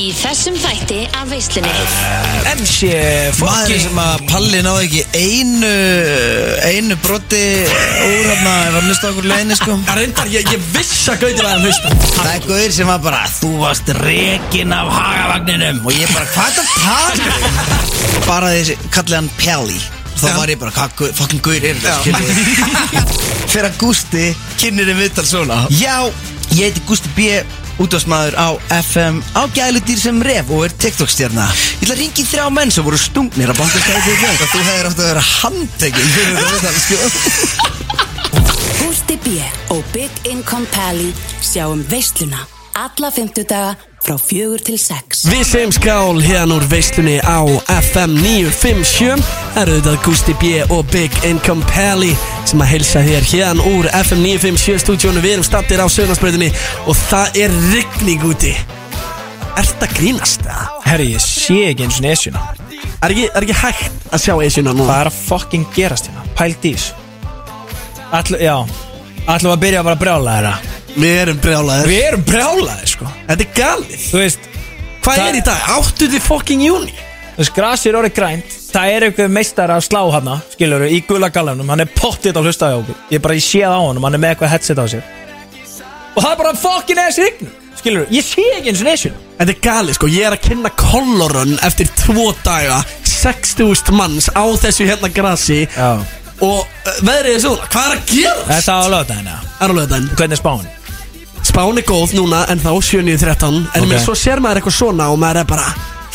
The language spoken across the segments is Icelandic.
Í þessum þætti af veislunni. MC Maður fucking sem að Palli náði ekki einu einu brotti úr hérna ef hann hlusta okkur leiðinni sko. Það reyndar, ég, ég viss að Gauti var að hlusta. Það er guður sem var bara Þú varst rekin af hagavagninum. Og ég bara, hvað er það tala? Bara þessi, kallið hann Pelli. Þá Já. var ég bara, hvað fucking guður er þetta? Fyrir að Gústi kynir þið viðtal svona. Já, ég heiti Gústi B Útvarsmaður á FM á gæludýr sem ref og er TikTok-stjarna Ég ætla að ringi þrjá menn sem voru stungnir að bankastæði til þér Þú hefur átt að vera handtekinn fyrir þetta sko Gústi B. og Big Income Pally sjáum veisluna alla fymtudaga frá fjögur til sex. Við segjum skál hérna úr veislunni á FM 957 Það eru þetta Gusti B og Big Income Pally sem að heilsa þér hérna úr FM 957 stúdíónu Við erum stattir á sögnarspröðinni og það er rigning úti Ert að grínast það? Herri, ég sé ekki eins og nesjuna Er ekki, er ekki hægt að sjá esjuna núna? Hvað er að fucking gerast hérna? Pælt ís Ætlu, já Ætlum að byrja að bara brjála þeirra Við erum brjálaðir. Við erum brjálaðir sko. Þetta er galið. Þú veist Hvað Það- er í dag? 8. fucking júni Þú veist, grasið er orðið grænt. Það er eitthvað meistar að slá hana Skilur í gula gallanum. Hann er pottið á okkur. Ég bara, ég sé það á honum. Hann er með eitthvað headset á sér. Og það er bara fucking eða sign Skilur, ég sé ekki eins og nesjuna Þetta er galið sko, ég er að kynna Colorun eftir tvo daga 60.000 manns á þessu hérna grasi. Já. Og uh, veðrið er svona, hvað er að gera? Þetta á lögdæðina Það er alveg þetta Hvernig er spáin? Spán er góð núna en þá 7.13 En Ok. okay. svo sér maður eitthvað svona og maður er bara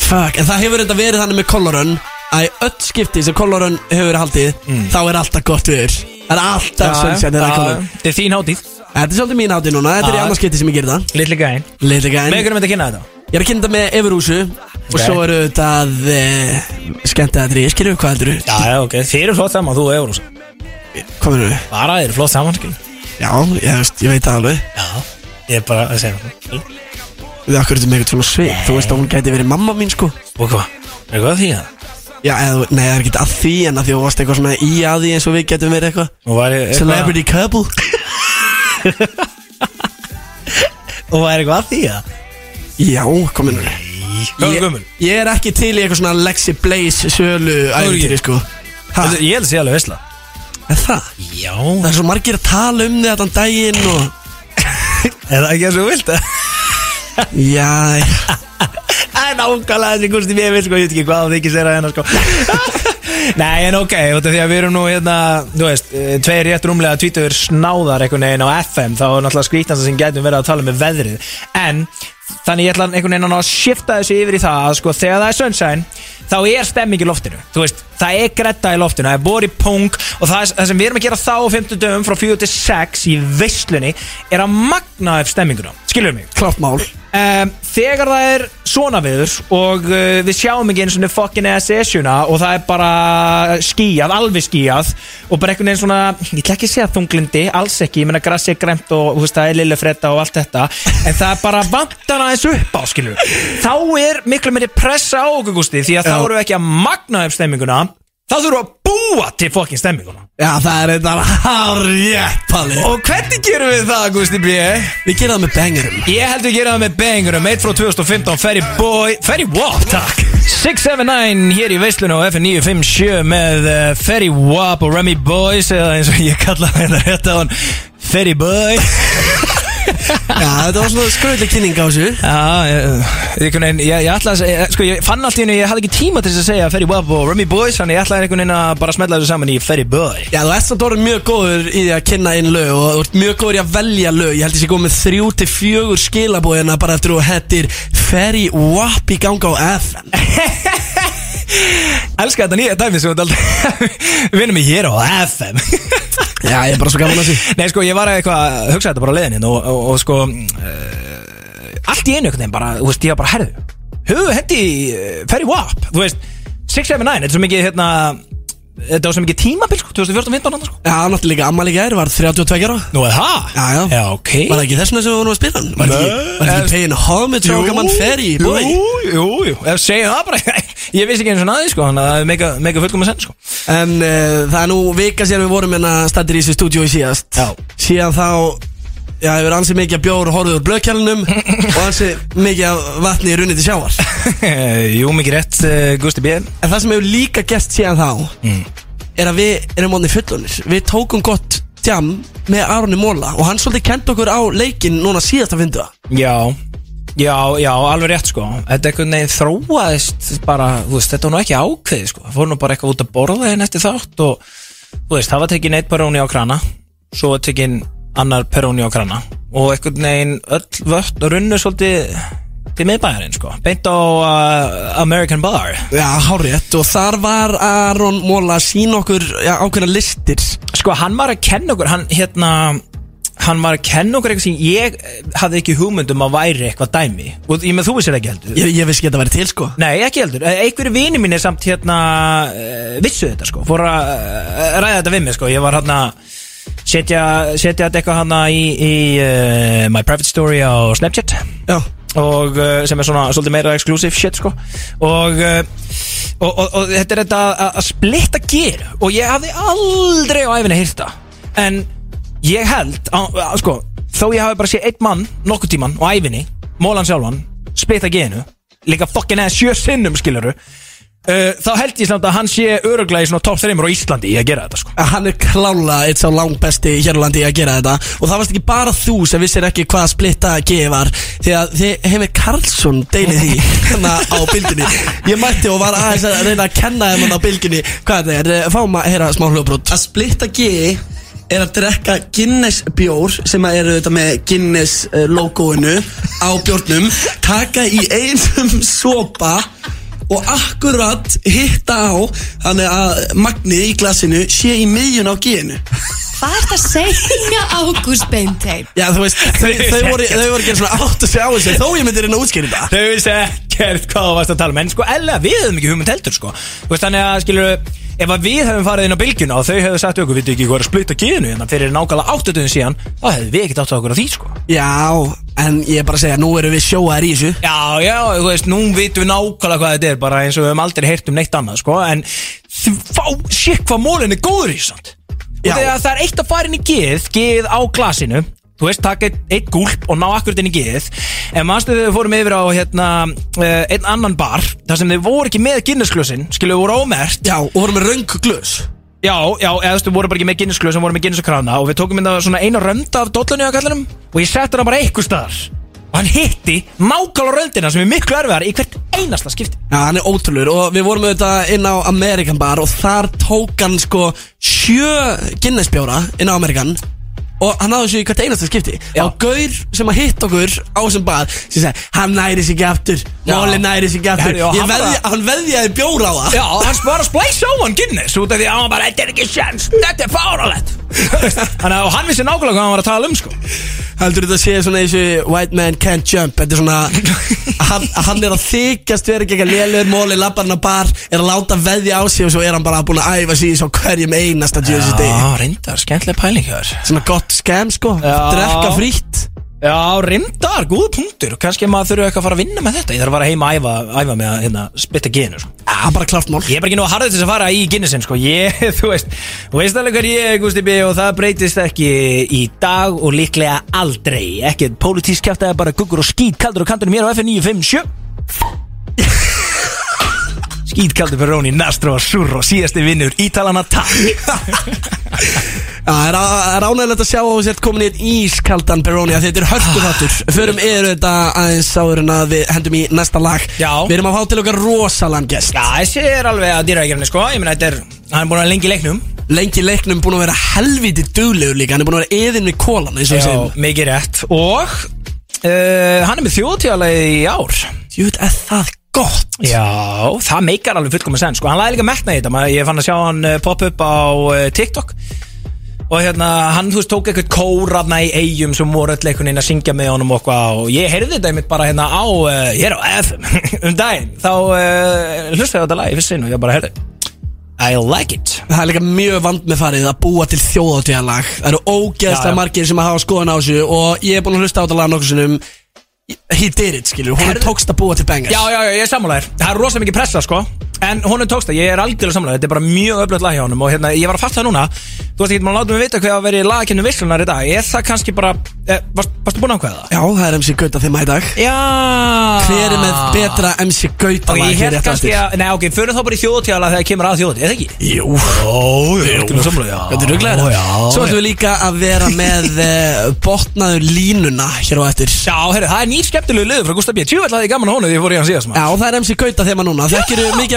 Fuck, en það hefur þetta verið þannig með Colorun Að í öll skipti sem Colorun hefur verið haldið Þá er alltaf gott viður. Það er alltaf er Colorun Þetta er þín hátíð. Þetta er svolítið mín átti núna, þetta er í annars skipti sem ég gerir það. Litli gæn Með hvernig þetta kynna þetta? Ég er að kynna þetta með Everúsu Og Ok. svo eru þetta uh, Skemmt að þetta er, skilju, hvað heldur Já, já, ok. Þið eru flott saman, þú og Eurus Hvað verður við? Bara þið eru flott saman, skil Já, ég, veist, ég veit það alveg. Já Ég er bara að segja það. Við akkur þetta með eitthvað svona svið? Þú veist að hún gæti verið mamma mín sko. Og hvað? Er hvað því það? Já, eða, þú- nei, það er ekki að því En að því þú varst eitthvað svona í að því eins og við getum verið eitthvað. Og var ég Celebrity couple. Og var eitthvað að því það? Já, komin Hvað er ég, gömul? ég er ekki til í eitthvað svona Lexi Blaze sölu æfintýri sko. Ha, Ég held að sé alveg veistla er það? Já. Það er svo margir að tala um þetta daginn og Er það ekki að svo vilt? Það? Já, Það er nákvæmlega þessi gústi mér vil sko, ég veit ekki hvað það ekki sér að hennar sko. Nei, en ok, því að við erum nú hérna, þú veist, eh, tveir rétt rúmlega tvítur snáðar einhvern veginn á FM þá er náttúrulega skrítnast sem gætum verið að tala með veðrið. En þannig ég ætla einhvern veginn að shifta þessu yfir í það að sko þegar það er sunshine þá er stemming í loftinu, þú veist það er gretta í loftinu, það er bori pung og það, það sem við erum að gera þá á 50 dögum frá 4 til 6 í veislunni er að magna upp stemminguna, skilur mig? Klátt mál. Um, Þegar það er svona viður og uh, við sjáum ekki eins og fucking SSuna og það er bara skíjað, alveg skíjað og bara einhvern veginn svona, ég ætla ekki að segja þunglindi, alls ekki, ég meina grassi er græmt og þú veist það er lille fredda og allt þetta en það er bara vantar aðeins upp á skilur þá er miklu meiri pressa á okkur Gústi því að þá við ekki að magna upp stemminguna þurfum við að búa til fucking stemminguna. Já, það er þetta hárjætt, Palli. Og hvernig gerum við það Gústi B? Við gerum það með bangerum. Ég held við gera það með bangurum 1 frá 2015, Ferry Boy Ferry Wap, takk. 679 hér í veislunum á FN957 með uh, Ferry Wap og Remy Boys eða eins og ég kalla þetta rétt á hann. Ferry Boy Já, þetta var svona skröðlega kynning á þessu. Já, ég, ég, ég, ég, ætla að segja Sko, ég fann allt í hennu, ég hafði ekki tíma til þess að segja Ferry Wap og Remy Boys Þannig ég ætlaði einhvern veginn að bara smetla þessu saman í Ferry Boy. Já, þú ert samt orðin mjög góður í að kynna inn lög og þú ert mjög góður í að velja lög. Ég held ég sé góð með þrjú til fjögur skilabóðina bara eftir að þú hettir Ferry Wap í ganga á FM Elskar þetta nýja dæmi sem við vinnum í hér á FM Já, ég er bara svo gaman að því. Nei sko ég var að eitthvað að hugsa þetta bara á leiðinni og, og, og sko uh, allt í einu einhvern veginn bara, þú veist, ég var bara herðu höfu hendi uh, Ferry Wap, þú veist 679, þetta er svo mikið hérna þetta var svo mikið tímabil sko, 2014-15 sko. Já, náttúrulega líka amma líka er, var 32 ára Nú er það? Já, já. Já, ok Var það ekki þessuna sem við vorum að spila hann? Var það ekki, var það ekki paying homage á gaman Ferry, boy? Jú, jú, jú, ef segja það bara Ég vissi ekki eins og naði sko, þannig að það er mega, mega fullkom að senda sko En uh, það er nú vika síðan við vorum hérna stættir í þessu stúdíu í síðast Já. Síðan þá Já, það hefur ansið mikið að bjór horfið úr blöðkjælunum Og ansið mikið að vatni í runni til sjávar. Jú, mikið rétt, uh, Gusti B. En það sem hefur líka gest síðan þá Er að við erum mótni fullonir Við tókum gott tjam með Aronni Móla Og hann svolítið kent okkur á leikinn núna síðasta fyndu Já, já, já, alveg rétt sko. Þetta einhvern veginn þróaðist bara, þú veist, þetta var nú ekki ákveðið sko. Fór nú bara eitthvað út að borða þeim eftir þátt og, þú veist, það var tekin eitt peróni á krana Svo var tekin annar peróni á krana Og einhvern veginn öll vött runnu svolítið til miðbæjarinn sko. Beint á uh, American Bar. Já, hárétt Og þar var Aron Móla að sína okkur já, ákveðna listir. Sko, hann var að kenna okkur, hann hérna Hann var að kenna okkur eitthvað sem ég hafði ekki hugmynd um að væri eitthvað dæmi. Og ég með þú vissir ekki heldur. Ég, ég vissi ekki að þetta væri til sko. Nei, ekki heldur. Eh, Einhverju vini mínir samt hérna uh, vissu þetta sko, fór að uh, ræða þetta við mig sko. Ég var hérna setja, setja þetta eitthvað hérna í, í uh, my private story á Snapchat. Já. Og uh, sem er svona svolítið meira exclusive shit sko. Og, uh, og, og, og þetta er þetta að, að splitta gear. Og ég hafði aldrei á æfinni hýrt það. En ég held á, á, sko, þó ég hafi bara séð einn mann nokkuð tíman á æfinni, mólan sjálfan splitta geinu, líka fokkin eða sjö sinnum skiluru uh, þá held ég samt að hann sé öruglega í svona top 3 á Íslandi í að gera þetta sko. Að hann er klála eitt sá langt besti hér á landi í að gera þetta. Og það varst ekki bara þú sem vissir ekki hvað splitta G var því að þið hefur Karlsson deilið því hérna á bylginni ég mætti og var aðeins að reyna að kenna þeim hann á bylginni hvað þetta? Er, fáum að heyra smá hljóbrot Að splitta G er að drekka Guinness bjór sem að eru þetta með Guinness uh, logoinu á bjórnum. Taka í einum sopa og akkurat hitta á þannig að magnið í glasinu sé í miðjun á G-inu Hvað ert að segja Ágúst Beintein? já þú veist, þau, þau voru, þau voru ekki svona átt að segja á þessu þó ég myndi reyna að útskýra þetta. Þau vissi ekkert hvað þú varst að tala um. En sko, eða við hefum ekki hugmynd heldur sko. Þú veist, Þannig að skilur Ef að við hefum farið inn á bylgjuna og þau hefðu sagt okkur Við ekki hvað er að splitta kínu hérna fyrir nákvæmlega áttutöðin síðan Þá hefðu við ekkert átt okkur á því sko. Já, en ég er bara að segja nú erum við sjóaðar í þessu. Já, já, þú veist, nú vitum við nákvæmlega hvað þetta er Bara eins og við höfum aldrei heyrt um neitt annað sko. En þú fá, shit hvað mólin er góður í samt. Og Já. þegar það er eitt að fara inn í geð Geð á glasinu Þú veist, taka eitt, eitt gúlp og ná akkurat inn í geð. En mannstu við fórum yfir á hérna, uh, einn annan bar þar sem þið voru ekki með Guinness-glösin Skilu, voru ómert já, og vorum með röng glös. Já, já, eða þú veist, við vorum bara ekki með Guinness-glösin Við vorum með Guinness-krana og við tókum inn svona eina rönd af dollunni á kallinum Og ég setti hann bara eitthvað staðar. Og hann hitti nákvæmlega röndina sem er miklu erfiðar í hvert einasta skipti. Já, hann er ótrúlur og við vorum auðvitað inn á Amerikan bar og þar tók hann sko sjö Guinness bjóra inn á Amerikan og hann náði þessu í hvert einasta skipti. Já. og Gaur sem að hitt okkur á þessum bar sem segi, hann næri sig ekki aftur. Móli næri sig ekki aftur. Herri, og Ég hann veðja, bara- hann veðjaði bjóra á það. Já, hann bara splæsa á hann Guinness út af því að hann bara, þetta er ekki sjans, þetta er fáralett Þannig að og hann vissi nákvæmlega hvað hann var að tala um sko. Heldur þetta að sé svona þessu White man can't jump. Þetta er svona hann, hann er að þykjast ekki eitthvað lélur Móli labbar hann á bar Er að láta veðja á sig Og svo er hann bara búin að æfa sig í svo hverjum einasta djöðsins degi Já, reyndar, skemmtileg pæling hér Svona gott gott skem sko. Já. Drekka frítt. Já, rindar, góð punktur. Kanski maður þurfu eitthvað að fara að vinna með þetta. Ég þarf að fara heima að æfa, æfa með að hérna, splitta genu sko. Já, bara klart mál. Ég er bara ekki nú að harða til þess að fara í ginnisinn sko. Ég, þú veist, þú veist alveg hvað ég er Gusti B og það breytist ekki í dag og líklega aldrei. Ekki pólitískjátt eða bara guggur og skít kaldur og kantur mér á FN 957 skýtkaldi peróni, nastro, surro, síðasti vinnur Ítalana, takk. Það er, er ánægilegt að sjá á þess að komin í ískaldan peróni að þetta er hörkuhattur ah. Förum eru þetta aðeins áður en að við hendum í næsta lag. Já. Við erum að fá til okkar rosalann gest. Já, þessi er alveg að dýra ekki sko. Ég menna, þetta er, hann er búin að lengi leiknum. Lengi leiknum búin að vera helviti duglegur líka. Hann er búin að vera eðin við kólan Já, sem. mikið rétt. Og uh, hann er með þjóðtíðalegi í ár. Jú, það gott. Já, það meikar alveg fullkomið senn sko. Hann laði líka metna í þetta maður- Ég fann að sjá hann uh, poppa upp á uh, TikTok. Og hérna, hann þú veist tók eitthvað kórafna í eigum sem voru öll einhvern veginn að syngja með honum og eitthvað og ég heyrði þetta einmitt bara hérna á uh, ég er á FM um daginn. Þá uh, hlustaði á þetta lag í fyrst sinn og ég bara heyrði I like it. Það er líka mjög vand með farið að búa til þjóðatíðalag Það eru ógeðslega Já, já. margir sem að hafa skoðan á þessu Og ég er búin að hlusta á þetta lag nokkuð sinnum He did it, skilur, hún Herðu- tókst að búa til bangers. Já, já, já, ég er sammálaðir Það er rosalega mikið pressa, sko. En honum tókst það, ég er algjörlega sammálaðir Þetta er bara mjög öflögt lag hjá honum. Og hérna, ég var að fatta það núna. Þú veist ekki, maður látum við vita hvað að vera í lagakennum veislunar í dag. Er það kannski bara, varst, varstu búin að ákveða það? Já, það er MC Gauta þeim í dag Já Hver er með betra MC Gauta lag hér eftir? að, nei ok, fyrir þá bara í þjóðtíðala þegar kemur að þjóðtíð, eða ekki? Jú Ó, Jú. Þetta er ruglega Já, Svo ætlum við líka að vera með uh, botnaður línuna hér á eftir Já, herri, það er nýr skemmtilegu liður frá Gustaf B. Tjúveld að ég gaman að hónu því ég fór í hann síðast. Já, það er MC Gauta þeim núna Þekkir þú mikið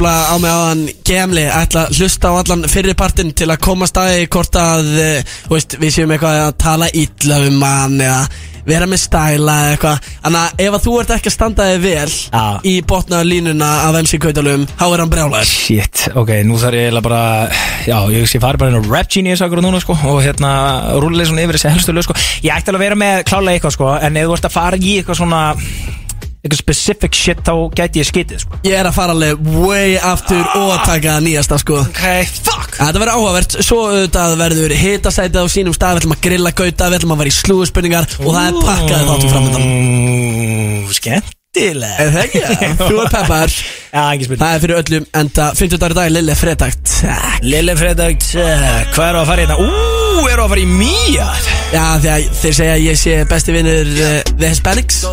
nefnilega á mig áðan Gemli ætla að hlusta á allan fyrirpartin til að koma staði hvort að þú veist, við séum eitthvað að tala illa um hann eða vera með stæla eða eitthvað. Þannig að ef að þú ert ekki að standa þig vel Já. í botnaður línuna af MC Gautalöfum þá er hann brjálæður Shit, ok, nú þarf ég eiginlega bara Já, ég sé farið bara inn á Rap Genius akkur núna sko Og hérna, rúlega svona yfir þessi helstu lög sko. Ég ætti alveg að vera með klálega eitthvað sko En ef þú ert að fara í eitthvað svona Eitthvað specific shit, þá gæti ég skitið sko. Ég er að fara alveg way aftur og taka nýjasta sko. Ok, fuck! Þetta verður áhugavert, svo auðvitað verður hitasætið á sínum stað, við ætlum að grilla gauta, við ætlum að vera í slúðspurningar og það er pakkaði þáttum framöndan Skemmtileg Er það ekki? Þú er peppar Já, ekki spil Það er fyrir öllum enda 50 dagur í dag, Lille Fredagt Lille Fredag, hvað eru að fara í þetta? Ú, eru að fara í Mía Já, að þeir segja að ég sé besti vinnur uh, The Hispanics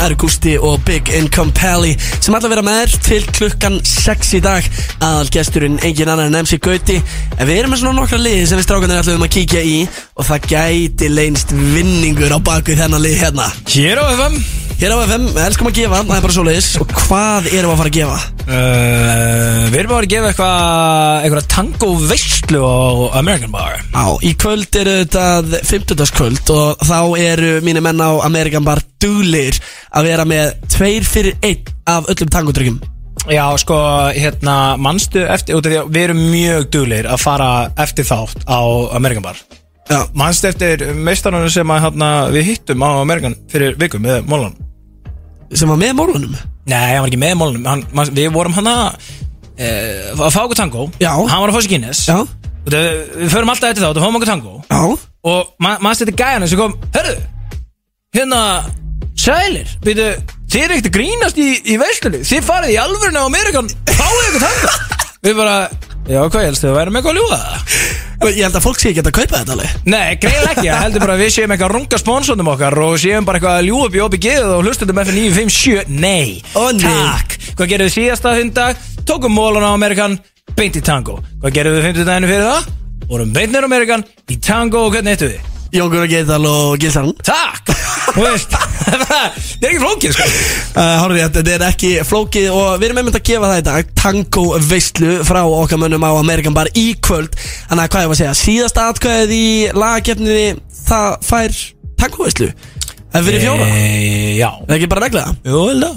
Það eru Gusti og Big Income Pally sem ætla að vera með þér til klukkan 6 í dag. Aðal gesturinn engin annar en MC Gauti. En við erum með svona nokkra liði sem við strákanir ætlum að kíkja í og það gæti leynst vinningur á baku þennan lið hérna. Hér á FM Hér á FM, elskum að gefa, það er bara svoleiðis. Og hvað erum við að fara að gefa? uh, Við erum bara að gefa eitthvað Eitthvað tango veistlu á American Bar. Já, í kvöld eru þetta 50. kvöld og þá eru mínir menn á Amerikan Bar duglir að vera með tveir fyrir einn af öllum tangodryggum Já, sko, hérna, manstu eftir út af því að Við erum mjög duglir að fara eftir þátt á American Bar. Já, Manstu eftir meistarunum sem að, hérna, við hittum á American fyrir vikum með Mólan sem var með mólunum Nei, hann var ekki með Mólanum hann, man, Við vorum hann að uh, að fá okkur tango Já. Hann var að fá sér Guinness. Já, það, Við förum alltaf eftir þátt og fáum okkur tango já, Og ma manstu eftir gæjanum sem kom Hörru, hérna Sælir, veitu Þið er ekkert grínast í, í veislunni Þið farið í alvörinu á Amerikan Fáið ykkur tango Við bara, já hvað helst þið að vera með eitthvað að ljúga það ég held að fólk sé ekki að kaupa þetta alveg Nei, greiðlega ekki, ég heldur bara að við séum eitthvað að runga sponsondum okkar og séum bara eitthvað að ljúa upp í geðu og hlustundum F957 Nei, Ó, nei. takk Hvað gerum við síðasta hundag? Tókum mólan á Amerikan, beint í tango Hvað gerum við 50 daginu fyrir það? Vorum beint nýr Amerikan í tango og hvernig eittu við? Jóngur og Geital og Gilsarn Takk, þú veist. Það er ekki flókið sko. Uh, Hárið, þetta er ekki flókið og við erum einmitt að gefa það í dag Tango veistlu frá okkar mönnum á Amerikan Bar í kvöld. Þannig að hvað ég var að segja, síðasta atkvæðið í lagakefninni það fær tango veistlu Það fyrir fjóra, e, Já. Það er ekki bara reglega Jú, vel það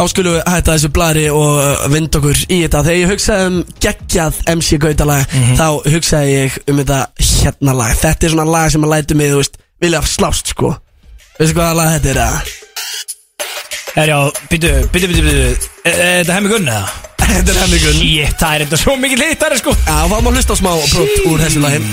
Þá skulum við hætta þessu blari og uh, vinda okkur í þetta. Þegar ég hugsaði um geggjað MC Gautalag Þá hugsaði ég um þetta hérna lag. Þetta er svona lag sem að lætu mig, þú veist, vilja slást sko. Veistu hvaða lag þetta er að? Er já, byttu, byttu, byttu, byttu Er þetta hemmi gunni eða? Þetta er hemmi gunn. Shit, það er þetta svo mikið litari sko. Já, þá má hlusta á smá brot úr þessu lagi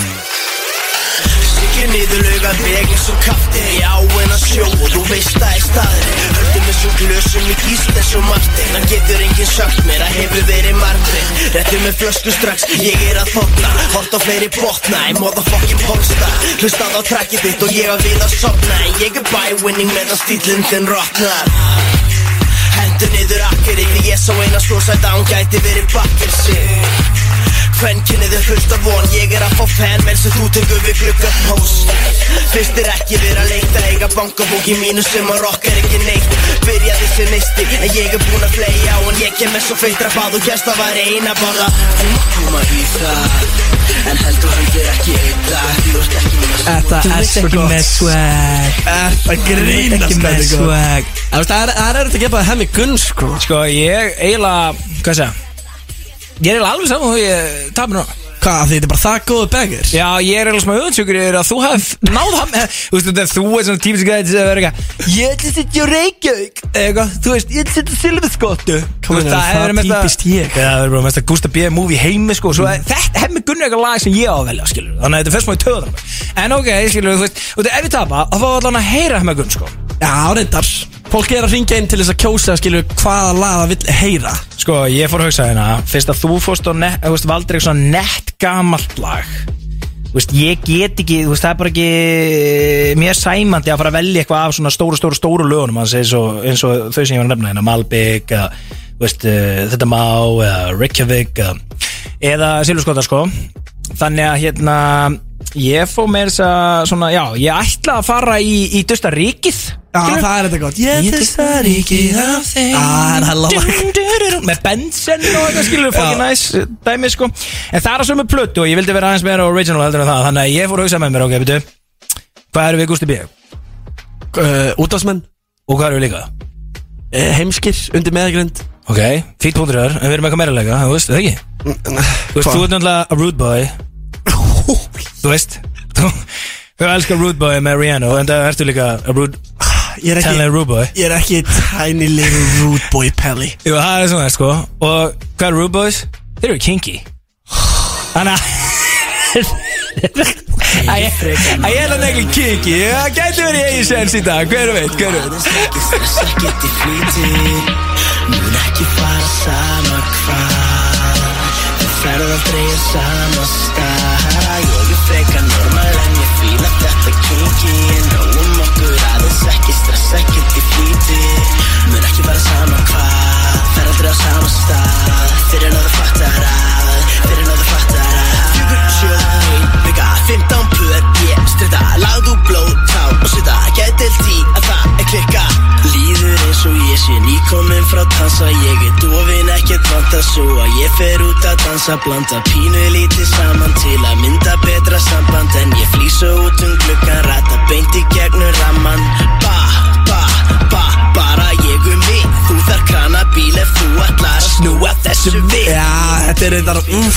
Siglir niður laugan veg eins og kafti í áin að sjó og þú veist það er staðri Höldum þessum glösum í gísl eins og Martin Hann getur enginn sagt mér að hefur verið margir Réttum með flösku strax, ég er að þotna Hort á fleiri botna í motherfucking polsta Hlustað á trackið þitt og ég að við að sopna Ég er bywinning meðan stílinn þinn rotnar. Hendur niður akkeri því ég sá eina svo sætt að hún gæti verið bakkir sig Kvenkinnið er fullt af von. Ég er að fá fan menn sem þú tekur við glugga post Fyrst er ekki verið að leita Eiga bankabók í mínu sem að rock er ekki neitt. Byrjaði sem neisti En ég er búinn að á En ég kem með svo feitra bað og gæst að væri eina borða Þú má koma í það En heldur höndir ekki einn dag Þú ert ekki með Þetta er svo gott swag. Þetta grínast þetta er gott Það veist, það er- að gefa það hemmi gunn sko. Sko, ég eiginlega, hvað segja Ég er alveg saman þú ég tapir núna. Hvað, því þetta er bara það góðu beggar? Já, ég er eiginlega smá auðvitsjökur yfir að þú hef náð hann Þú veist, þú er svona tímins gæði sem að vera eitthvað Ég ætla að setja Reykjavík. Eitthvað, þú veist, ég ætla að setja on, það er típist ég. Það er bara mest að Gústa B. movie heimi, sko. Að þetta hef mig gunni eitthvað lag sem ég á að velja, skilur Þannig að þetta fyrst má í töðan En ok, skilur, þú veist ef ég tapa, þá Já, reyndar. Fólk er að ringja inn til þess að kjósa skilur hvaða lag það vill heyra. Sko, ég fór að hugsa hérna Fyrst að þú fórst og net, veist, valdir eitthvað svona nett gamalt lag. Veist, ég get ekki, veist, það er bara ekki Mér sæmandi að fara að velja eitthvað af svona stóru, stóru, stóru lögunum eins og, eins og þau sem ég var að nefna hérna Malbygg, uh, Þetta Má, Reykjavík eða, Silvurskota, sko. Þannig að hérna Ég fór með þess að svona, já, ég ætla að fara í, í Dusta ríkið. Já, það er þetta gott. Ég að ríkið af þeim. Já, það er lag. Með Benson og eitthvað skilur fucking nice dæmi sko. En það er að sömu plötu og ég vildi vera aðeins meira original heldur en það þannig að ég fór að hugsa með mér ok, betur hvað eru við Gusti B? uh, Útásmenn og hvað eru við líka? uh, Heimskir undir meðgrind ok, fýtt punktur þar en við erum eitthvað meira leika, þú veist, það ekki? þú veist, þú ert náttúrulega a rude boy þú veist þú, elskar rude boy með Rihanna en það ertu líka a rude Ég er tiny ekki Ég er ekki tiny little rude boy Pelli. Jú, það er svona sko. Og hvað er rude boys? Þeir eru kinky. Þannig að ég er að negli kinky. Það gæti verið í sens í dag Hver veit, hver veit. Mun ekki fara sama hvað ferð að sama stað. Ég er freka normal en ég fíla þetta kinky. En nóum okkur aðeins ekki stress, ekkert í flýti. Mun ekki fara sama hvað. Ferð aldrei á sama stað. Fyrir að það fattar að Fyrir að það fattar að Fjögur, ein, vika, 15 pör Ég strita, lagðu blóð, tá og svita Gæti til tí Og ég sé nýkomin frá dansa Ég er dofin ekkert vanta svo að ég fer út að dansa Blanda pínu lítið saman til að mynda betra samband. En ég flýsa út um gluggan, rata beint í gegnum ramman Ba, ba, ba, bara þar krana bíl ef þú að snúa þessu við Já, þetta er þetta mm,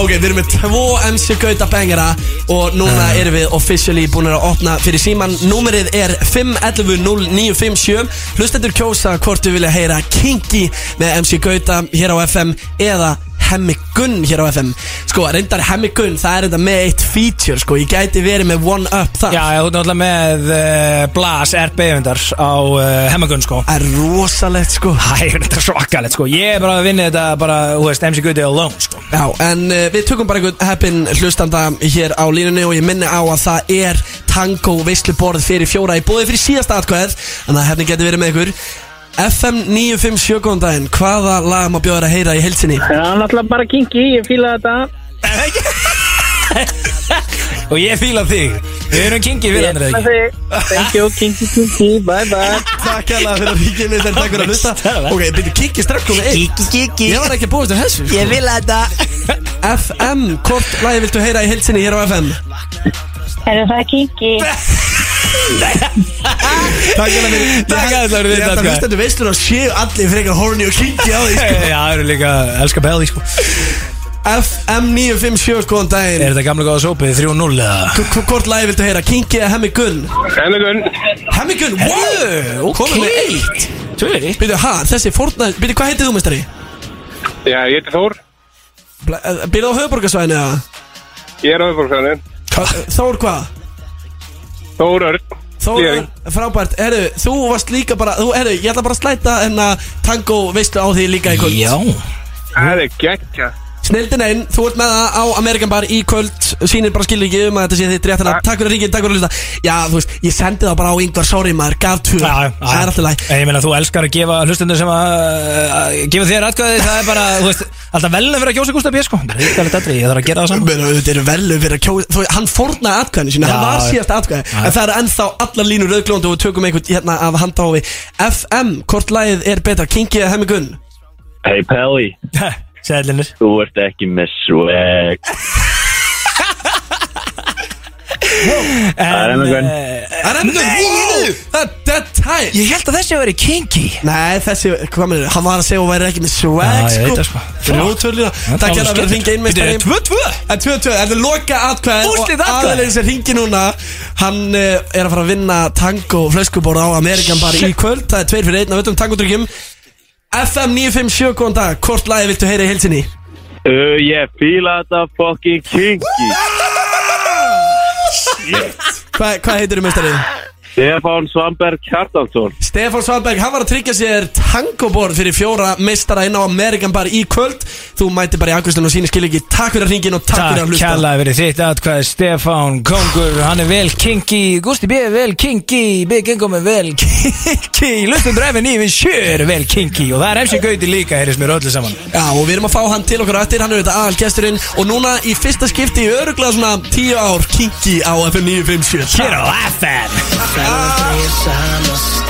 Ok, við erum með tvo MC Gauta bengara Og núna erum við officially búin að opna fyrir síman Númerið er 511-0957 Hlustendur kjósa hvort við vilja heyra Kinky með MC Gauta hér á FM Eða Hemmi Gunn hér á FM Sko, reyndar Hemmi Gunn, það er þetta með eitt feature Sko, ég gæti verið með one up þar. Já, ég, ert náttúrulega með uh, Blas RB-vindar á uh, Hemmagun sko. Það er rosalegt sko. Það er þetta svakalegt sko. Ég er bara að vinna þetta bara, þú veist, MC Guði alone sko. Já, en uh, við tökum bara einhvern heppin hlustanda hér á línunni og ég minni á að það er tango veisluborð fyrir fjóra í bóði fyrir síðasta atkvæð Þannig að hefni getur verið með ykkur FM 957 góðan daginn, hvaða lag má bjóða þér að heyra í heilsinni? Já, náttúrulega bara kinky, ég fíla þetta Og ég fíla þig Við erum við hann Með ekki þig. Thank you, kinky, kinky, bye bye Takk hella fyrir að ríkja með þér, takk fyrir að hlusta Ok, byrju kikki strax komið einn Kiki, kiki Ég var ekki að búast til þessu sko. Ég vil þetta FM, hvort lagi viltu heyra í heilsinni hér á FM? Er það kinky? Takk hella fyrir Takk að það eru Ég þetta ætla að hlusta til veislur og séu allir frekar horny og kinky á því sko. Já, það eru líka Elskar Belly sko FM 957 góðan daginn Er þetta gamla góða sópið 3-0 eða? H- h- Hvort lagi viltu heyra, Kinky eða Hemmi Gunn? Hennigun Hemmi Gunn, wow, ok. komið með eitt Tvöri Byrju, ha, þessi Fortnite, byrju, hvað heitið þú, mestari? Já, ég heiti Þór Byrju á höfuborgarsvæðinu, eða? Ég er aðforsæðin Hva- Þór hvað? Þór Örn. Þór, Ég. frábært, herru, þú varst líka bara, þú, herru, ég ætla bara að slæta en að tango veistu á því líka í kvöld. Já. Það er geggja Snildin einn, þú ert með það á Amerikan Bar í kvöld. Sýnir bara skilur ekki um að þetta sé þitt rétt Takk. Fyrir að ringið, takk fyrir að hlusta. Já, þú veist, ég sendi það bara á yngvar Sorry maður, gaf tvö. Það er alltaf læg ég meina þú elskar að gefa hlustundur sem að uh, gefa þér atkvæði það er bara, þú veist, alltaf velna fyrir að kjósa Gustaf B sko. Ríkalegt aðri, ég þarf að gera það saman Men þetta eru velu fyrir að kjóða þú, Hann fórnaði atkvæðinu sína, hann Já, var já. síðast atkvæði. En það eru ennþá allar línur rauðglóndi Og við tökum einhvern hérna af handháfi FM, hvort lagið er betra, Kinky eða Hemmi Gunn? Hey Pelli, Sæðlinir þú ert ekki með swag. Það er Hemmi Gunn. Það er Gunn, wow, það er tight. Ég held að þessi að vera kinky. Nei, þessi, hvað með hann var að segja og væri ekki með swag, Já, ég veit sko. Það, sko. Þrjótölina Takk hérna fyrir að ringa inn með Þetta er 2-2 En 2-2, þetta er loka atkvæð Úrslit Og atkvæði. aðeins sem ringi núna. Hann uh, er að fara að vinna tango flöskubór á Amerikan bar í kvöld. Það er tveir fyrir einn af öllum tangodrykkjum FM 957, góðan dag Hvort lagi viltu heyra í heilsinni? uh, Ég fíla þetta fucking kinky Hva, hvað heitir þú meistari? Stefán Svamberg Hjartansson Stefán Svalberg, hann var að tryggja sér tangoborð fyrir fjóra meistara inn á Amerikan Bar í kvöld. Þú mæti bara í Augustin og síni skil ekki Takk fyrir að hringin og takk fyrir að Takk hlusta kærlega fyrir þitt atkvæði Stefán Kongur, hann er vel kinky. Gusti B er vel kinky. Big Income er vel kinky. Lustundur F9 við sjö er vel kinky. Og það er MC Gauti líka, heyrðis mér öllu saman. Já, og við erum að fá hann til okkur á eftir, hann er auðvitað aðal gesturinn Og núna í fyrsta skipti í öruglega svona 10 ár kinky á FM 957 Hér á FM Regresamos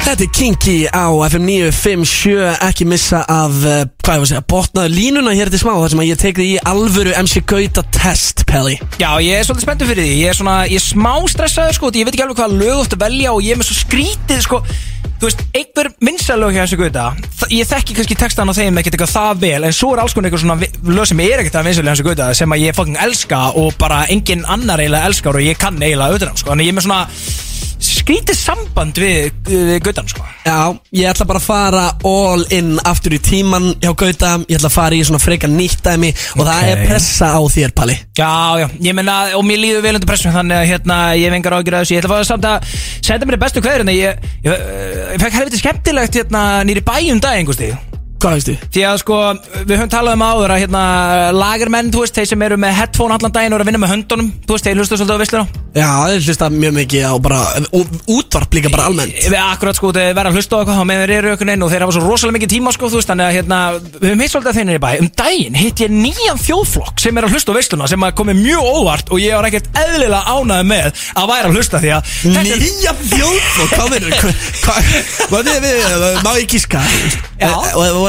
Þetta er Kinky á FM 957 Ekki missa af, uh, hvað ég var að segja, botnaðu línuna hér til smá þar sem að ég tek þig í alvöru MC Gauta test, Pelli. Já, ég er svolítið spenntur fyrir því. Ég er svona, ég er smá stressaður sko Ég veit ekki alveg hvaða lög ert að velja Og ég er með svo skrítið sko. Þú veist, einhver minnsalög þessu guta þ- Ég þekki kannski textan á þeim ekkert eitthvað það vel En svo er alls konar eitthvað svona lög sem er ekkert að vinsalög hjá þessu guta Sem að ég fucking elska Og bara engin annar eiginlega elskar Og ég kann eiginlega auðvitað sko. Þannig ég er með svona skrítið samband við, við gutan sko. Já, ég ætla bara að fara all in aftur í tíman hjá Gauta Ég ætla að fara í svona freka nýtt dæmi Og það er pressa á þér, Palli. Já, já, ég menna, og mér líður vel undir pressum Þannig að hérna, ég hef engar ágjur að þessu. Ég ætla að fá samt að senda mér bestu En ég, ég, ég, fekk helviti skemmtilegt hérna nýri bæjum dag einhversti Hvað veistu? Því að sko, við höfum talað um áður að hérna lagermenn, þú veist, þeir sem eru með headphone allan daginn og eru að vinna með höndunum, þú veist, þeir hlustu svolítið á vissluna Já, ég hlusta mjög mikið á bara útvarp líka bara almennt Við akkurat sko, þeir verða að hlusta á eitthvað á meðan þeir eru einhvern veginn og þeir hafa svo rosalega mikið tíma sko, þú veist, þannig að hérna, við höfum hitt svolítið að þeir nýri bæ Um daginn hitt ég nýjan þjóðflokk sem er að hlusta á vissluna sem komið mjög óvart og ég var ekkert eðlilega ánæði með að væra að hlusta því að Nýja fjóðflokk, hvað verður? Hvað, er við, má ég gíska? Já.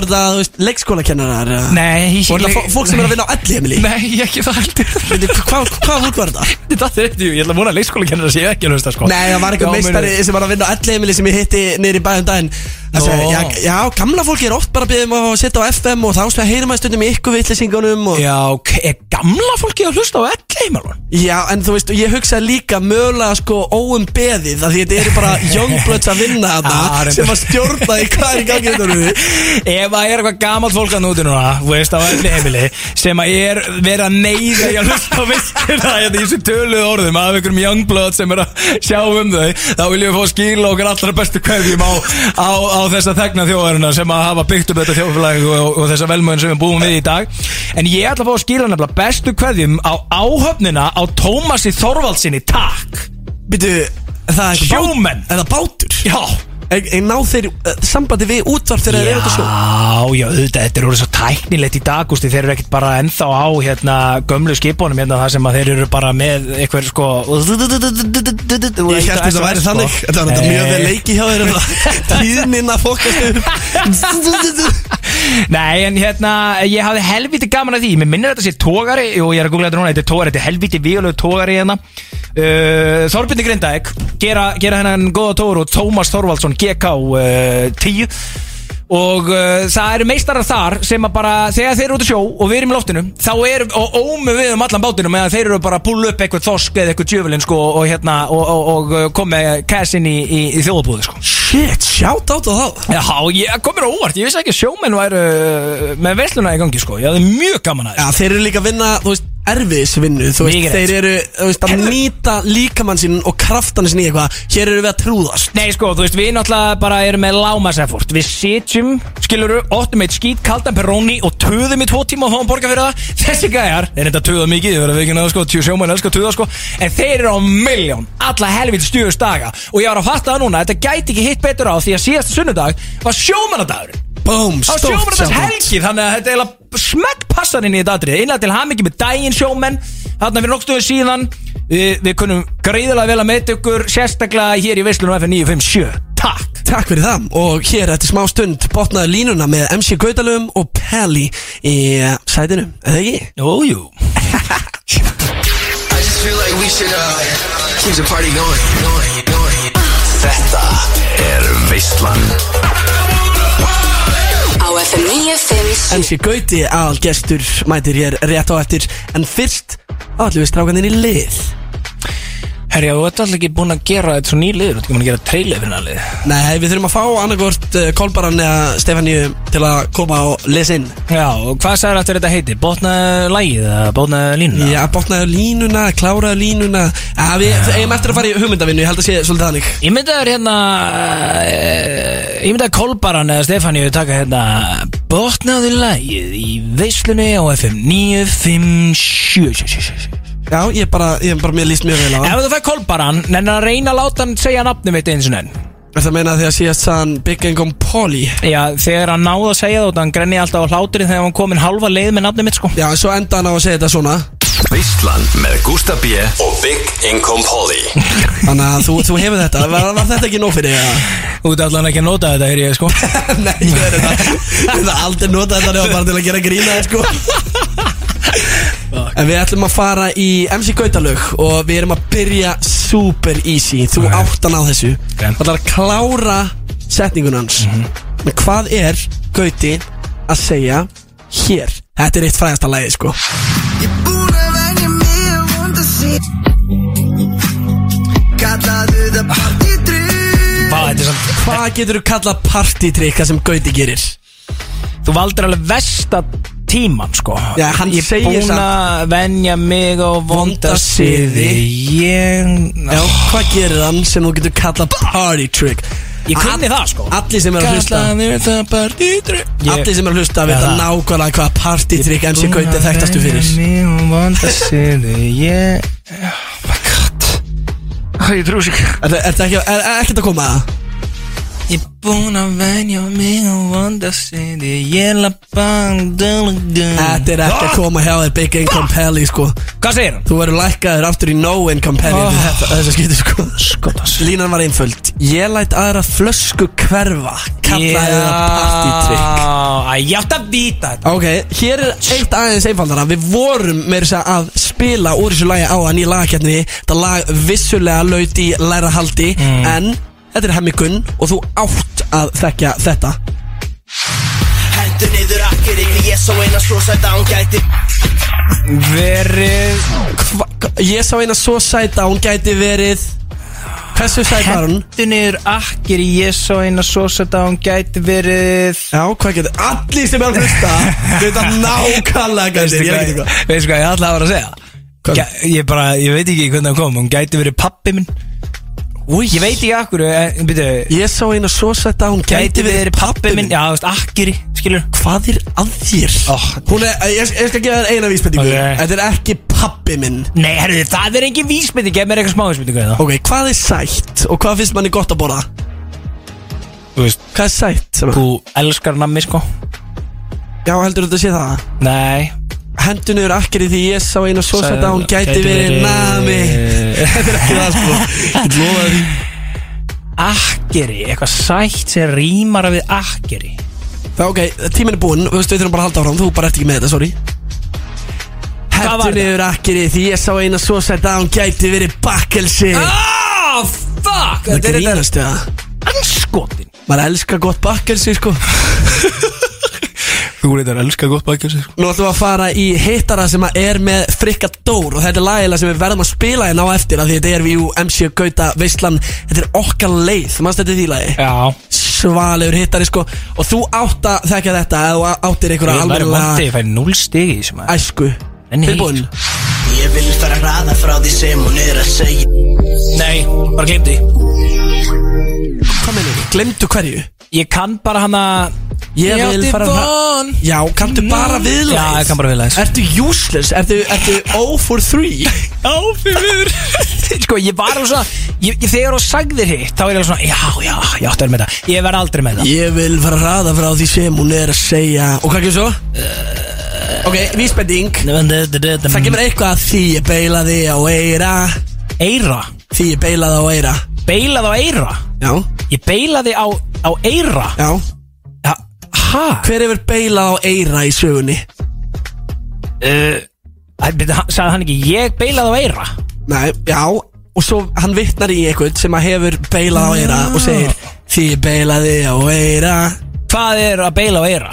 Voru það, þú veist, leikskólakennarar? eða? Nei, ég- Voru það fó- fólk sem er að vinna á elli heimili? Nei, ekki það heldur Hvað hvað fólk var þetta? Þetta er þetta, ég ætla að múna að leikskólakennar sé ekki að hlusta sko Nei, það var einhver Já, meistari sem var að vinna á elli heimili sem ég hitti niður í bæðum daginn Það Nó. segi, já, já, gamla fólki er oft bara að byggja um að setja á FM og þá heyrum að stundum í ykkur vitlýsingunum og... Já, ok, er gamla fólki að hlusta á elleimalun? Já, en þú veist, ég hugsaði líka mögulega sko óum beðið að því þetta eru bara youngbloods að vinna Já, þarna sem að stjórna í hvað er í gangi þetta eru Ef það er eitthvað gamalt fólk að núti núna Þú veist á elli heimili Sem að er verið að neyða í að hlusta á vissina Þetta í þessu töluðu orðum Af einhverjum youngblood sem er að sjá um þau Þá viljum við fá að skila okkar allra bestu kveðjum á, á, á þessa þegna þjóðarina Sem að hafa byggt upp þetta þjóðfélag Og, og þessa velmöðin sem við búum við í dag. En ég ætla að fá að skila nefnilega bestu kveðjum Á áhöfnina á Tómasi Þorvaldsinni Takk. Býtu, er það eitthvað Sjómenn Er það bátur? Já En en ná þeir uh, sambandi við útvarp þegar þeir eru þetta sjó? Já, já, auðvitað, þetta er orðið svo tæknilegt í dag Gústi, þeir eru ekkert bara ennþá á hérna, gömlu skipunum hérna, það sem að þeir eru bara með eitthvað sko Ég held þetta væri þannig Þetta var mjög vel leiki hjá þeir Tíðnina fókast upp Nei, en hérna, ég hafði helviti gaman að því. Mér minnir þetta sé tógari og ég er að googla þetta núna. Þetta er tógari, þetta er helviti víulegu tógari hérna. Uh, Þorbjörni Grindavík gera, gera hennan góða tógur og Tómas Þorvaldsson GK uh, 10 Og uh, það eru meistarar þar sem að bara, þegar þeir eru út í sjó og við erum í loftinu Þá erum, og ómu við um allan bátinu Meðan þeir eru bara að púla upp eitthvað þorsk eða eitthvað djöfulinn sko Og hérna, og, og, og, og kom með cash inn í, í, í þjóðabúði sko. Shit, shout out á þá Já, ég kom mér á óvart, ég vissi ekki að sjómenn væru uh, með veisluna í gangi sko, ég hafði mjög gaman að Já, þeir eru líka að vinna, þú veist, erfiðisvinnu Þú veist, Mikið rétt. þeir eru, þú veist, að nýta líkamann sinn og kraftan sinn í eitthvað Hér eru við að trúðast. Nei sko, þú veist, við náttúrulega bara erum með lámaseffort Við sitjum, skiluru, óttum eitt skít kaldan peróni og töðum í tvo tíma og fáum borga fyrir það. Þessi gæjar, er þetta töða mikið, ég verður að vikina það sko, tjú sjómann elskar töða sko En þeir eru á miljón, alla helviti stjöðust daga. Og ég var að fatta það núna, þetta gæti ekki hitt betur á Því að síðasta sunnudag var sjómannadagurinn Boom, á stórt out. helgi Þannig að þetta er eiginlega smekk passar inn í þetta atrið Einlega til hamingi með daginn sjómenn. Þarna fyrir nokkstöðu síðan. Við, við kunum greiðilega vel að meita ykkur Sérstaklega hér í Veislunum F957 Takk. Takk fyrir það. Og hér eftir smá stund botnaði línuna með MC Gautalum og Pelli í uh, sætinu, eða ekki? Jú, jú. I just FM 957 MC Gauti aðal gestur mætir hér rétt á eftir. En fyrst áallum við strákaninn í lið Herja, þú ert alltaf ekki búin að gera þetta svo nýliður Þú ert ekki búin að gera trailer fyrir nælið Nei, við þurfum að fá annarkvort uh, Kolbaran eða Stefaníu til að koma og lesa inn. Já, og hvað sagði aftur þetta heiti? Botnaðu lægið eða botnaðu línuna? Já, botnaðu línuna, kláraðu línuna. Já, við eigum eftir að fara í hugmyndavinnu, ég held að sé svolítið þannig. Ég myndi að hérna uh, Ég myndi að Kolbaran eða Stefáníu taka hérna Botnaðu lægið í veislunni á FM 957 Já, ég bara, ég bara mér líst mjög vel á Ef þú fær Kolbaran, nennir að reyna að láta hann segja nafnum mitt eins og enn. Er það að meina því að síðast sann Big Income Polly Já, þegar hann náði að segja það Hann grenni alltaf á hláturinn þegar hann komin halva leið með nafnum mitt sko. Já, svo enda hann á að segja þetta svona. Veistlan með Gústa B og Big Income Polly Þannig að þú, þú hefur þetta, var, var þetta ekki nóg fyrir þig? Þú ert allan ekki að nota þetta, er ég sko. Nei, ég er þetta. Ég hef aldrei notað þetta En við ætlum að fara í MC Gautalög Og við erum að byrja super easy. Þú Ok. áttan á þessu. Ok. Það er að klára setningun hans. Men hvað er Gauti að segja hér? Þetta er eitt fræðasta lagi sko. Vá, þetta er samt Hvað getur þú kallað partytrykka sem Gauti gerir? Þú valdir alveg versta tíman sko. Já, hann Ég er segir búin samt- að venja mig á vonda siði Ég Já, hvað gerir hann sem þú getur kallað party trick? Ég kunni það sko. Allir sem er að hlusta. Kallaðir það partytrykk Allir sem er að hlusta vita það. nákvæmlega hvað partytrykk MC Gauti er þekktastu fyrir. Mig á vonda siði Ég Oh my god. Æ, Ég trú sig Er þetta ekki, er, er ekkert að koma? að það? Ég er búin að venja mig á vonda siði Ég lappa Þetta er ekki að koma hjá þér Big Income Pelli sko. Hvað segir hann? Þú verður lækkaður aftur í No Income Pelli Oh. oh. Þess að skipta sko. Skotas Línan var einföld. Ég læt aðra flösku hverfa Kallaði það partytrykk Æ, ég átt að vita þetta. Ok, hér er eitt aðeins einfaldara. Við vorum með þess að spila úr þessu lagi á að nýja lagakjarni Þetta lag vissulega laut í læra haldi En þetta er hemmi Gunn Og þú átt að þekkja þetta Hendur niður akkeri Ég sá eina svo sætt að hún gæti Verið Hva, Ég sá eina svo sæta Hún gæti verið Hversu sæt var hún? Hendur niður akkir Ég sá eina svo að hún gæti verið Já, hvað getur Allir sem er að hlusta Þetta nákvæmlega gæti Ég veit ekki hvað Veistu hvað ég ætlaði að vera að segja? Ég bara, ég veit ekki hvernig það kom Hún gæti verið pappi minn Ég veit ekki akkur en, byrju, Ég sá eina svo sæta Hún Gæti verið pappi minn. Já, þú veist, akkiri, skilur Hvað er að þér? Oh, Hún er, ég, ég skal gefa þér eina vísbendingu. Ok. Þetta er ekki pappi minn. Nei, herru, það er engin vísbyrning Gef mér eitthvað smá vísbyrningu eða Ok, hvað er sætt og hvað finnst manni gott að borða? Þú veist, Hvað er sætt? þú elskar nammi, sko. Já, heldur þú þetta sé það? Nei Hendun yfir akkeri því ég sá eina svo sætt að hún gæti verið nami. Þetta er ekki það sko. Ég lofa því. Akkeri, eitthvað sætt sem rýmar við akkeri. Það ok, tíminn er búinn, þú veist við þurfum bara að halda áfram Þú bara ert ekki með þetta, sorry. Hvað var Hendun það? yfir akkeri því ég sá eina svo sætt að hún gæti verið bakkelsi Oh, fuck! Það grínast við það anskotin Maður elskar gott bakkelsi sko Þú reyndar að elska gott bækjum sig Nú ætlum við að fara í hittara sem að er með frikka dór og þetta er lagilega sem við verðum að spila hérna á eftir af því þetta er við MC Gauta Veistlan. Þetta er okkar leið, mannst þetta er því lagi? Já. Svalegur hittari sko. Og þú átt að þekka þetta eða áttir einhverja Ég væri vondi, alveg ég fæ 0 stig í þessum að æsku. Tilbúin? Ég vil fara að hraða frá því sem hún er að segja. Nei, bara glemdi hvað mennir þú, glemdu hverju Ég kann bara hana ég vil fara að von já, kanntu bara viðlæð Já, ég kann bara viðlagið. ertu useless, ertu, ertu 0 for 3 Áfyrir Sko, ég var alveg svona ég, ég, Þegar þú sagðir hitt, þá er ég alveg svona Já, já, ég átti að vera með það. Ég verð aldrei með það. Ég vil fara að hraða frá því sem hún er að segja. Og hvað ekki svo? ok, vísbending. Það kemur eitthvað að því ég beilaði á eira. Eira? Því ég beilaði á eira Beilað á eira Já, Ég beilaði á, á eira já. Ja, Ha? Hver hefur beilað á eira í sögunni? Uh, hann- Sagði hann ekki Ég beilaði á eira Nei, já. Og svo hann vittnar í eitthvað sem að hefur beilað á eira Og segir Því ég beilaði á eira Hvað er að beila á eira?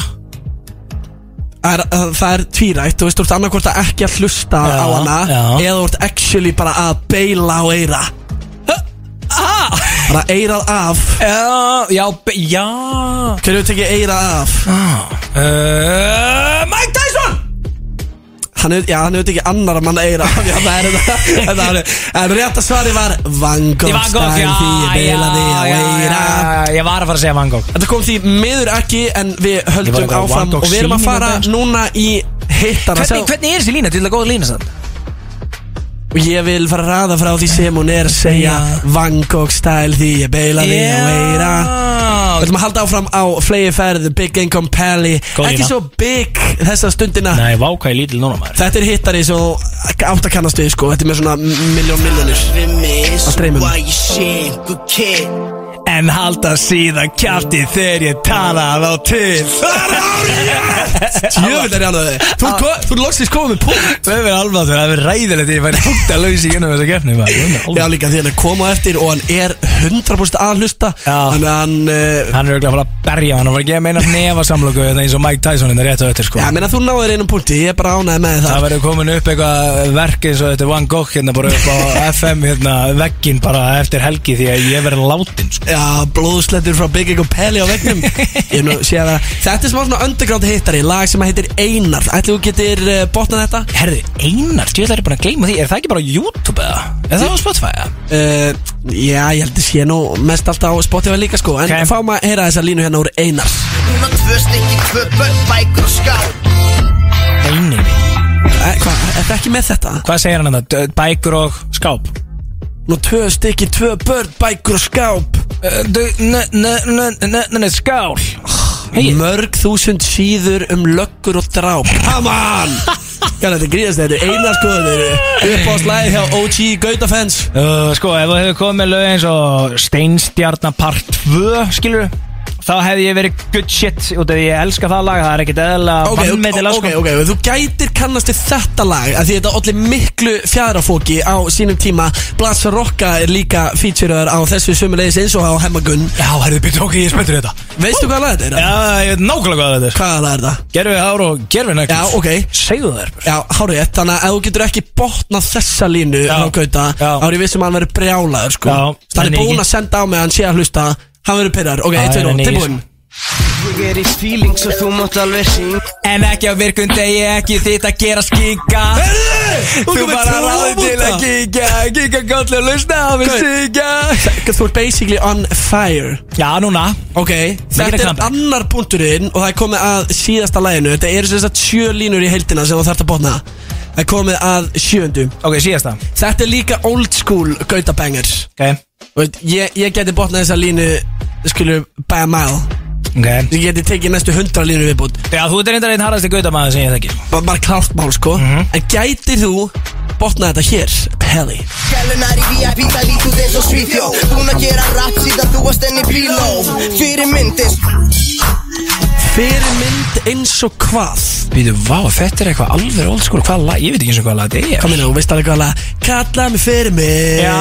er, það er tvírætt Þú veist, þú ert annarkvort að ekki að hlusta Já, á hana já. Eða þú ert actually bara að beila á eira Bara eirað af. Já, já, já. Hverju tekið eirað af? uh, Mike Tyson! Hann hefur, já, hann hefur tekið annar mann eira af. Já, það er þetta. Þetta er- En rétt að svari var Van Gogh Van Gogh, já, já, já, já, Ég var að fara að segja Van Gogh. Þetta kom því miður ekki En við höldum áfram Og við erum að fara núna í hittara Hvernig, hvernig er þessi lína? Til að góða lína sann? Og ég vil fara að ræða frá því sem hún er að segja. Van Gogh stæl því ég beilaði á eira Við ætlum að halda áfram á flegi ferð Big Income Pally Ekki svo big þessa stundina. Nei, váka í lítil núna maður. Þetta er hittari svo átt að kannast við sko. Þetta er með svona miljón miljónir Á streymum En halda síðan kjarti þegar ég tala þá til. Jöfnir er að þið Þú ert ko- þú ert loksins komið með punkt. Það er alveg að það er ræðilegt Ég færi punkt að lausi gennum þessa gefni Já líka því hann er koma á eftir og hann er 100% að hlusta Þannig að hann uh, Hann er auðvitað að fara að berja hann og fara að gefa meina nefa samlöku eins og Mike Tyson þetta rétt á eftir sko. Já, meina þú náður einum punkti, ég er bara ánægð með það. Það verður komin upp eitthvað verk eins og þetta er Van Gogh hérna bara upp á FM hérna veggin bara eftir helgi því að ég verður látin sko. Já, blóðslettur frá Big Egg og Pelli á vegnum Ég nú sé að Þetta er smá svona underground hittari Lag sem heitir Einar Ætli þú getur uh, botnað þetta? Herði, Einar, ég ætla bara að gleyma því Er það ekki bara á YouTube eða? Er það á Spotify eða? Uh, já, ég held að sé nú mest alltaf á Spotify líka sko En Ok. fáum að heyra þessa línu hérna úr Einar Hún á tvö stykki, tvö börn, bækur og skál Einar e, Hvað, er það ekki með þetta? Hvað segir hann þetta? Bækur og skáp? Nú tvö stykki, tvö börn, bækur og skáp. N-n-n-n-n skál. Mörg þúsund síður um löggur og dráp. Come on! Hvað þetta gríðast þetta er Einar sko Þetta er upp á slæði hjá OG Gautafans uh, Sko, ef þú hefur komið með lög eins og Steinstjarnar part 2 skilur Þá hefði ég verið good shit út af því ég elska það lag Það er ekkit eðla Ok, ok, vannmetilega ok, sko. ok, þú gætir kannast við þetta lag að Því þetta allir miklu fjadrafóki á sínum tíma Blats Rocka er líka featurear á þessu sömulegis eins og á Hemmagun Já, herðu, byrju, ok, ég spenntur þetta. Veistu hvað lag þetta er? Já, ég veit nákvæmlega hvað þetta er. Hvaða lag er þetta? Gerfi hár og gerfi nekkus Já, ok. Segðu þér Já, hárið ett, þannig að ef þú getur ekki botnað þessa línu Já. á Gauta er ég vissum að hann verður brjálaður sko. Það er en búin að senda á mig að hann sé að hlusta Hann verður pyrrar, ok, Já, 1, 2, en 0, ekki, tilbúin. Ég er í feeling svo þú mátt alveg syng. En ekki á virkun degi, ekki þitt að gera skika. Þú bara ráði til að kíkja Kíkja gott og lusta á mig syngja Þú ert basically on fire. Já, núna. Ok, þetta er annar punkturinn og það er komið að síðasta læginu Þetta eru sem sagt sjö línur í heildina sem þú þarft að botna. Það er komið að sjöundu. Ok, síðasta. Þetta er líka old school Gautabangers Ok, Veit, ég, ég geti botnað þessa línu skilur by a mile. Ok. Ég geti tekið næstu hundra línu viðbútt Já, þú ert reyndar einn harðasti gautamæður sem ég þekki. Bara, bara klárt mál sko. En gætir þú botnað þetta hér? Pelli Gælunar í VIP, það lít út eins og Svíþjó Búin að gera rap síðan þú varst enn í bíló Fyrir myndis Fyrir mynd eins og hvað? Býtu, vá, þetta er eitthvað alveg old school. Hvað lag, ég veit ekki eins og hvað lag þetta er. Hvað minna, þú veist alveg hvað lag? Kalla mig fyrir mynd. Já.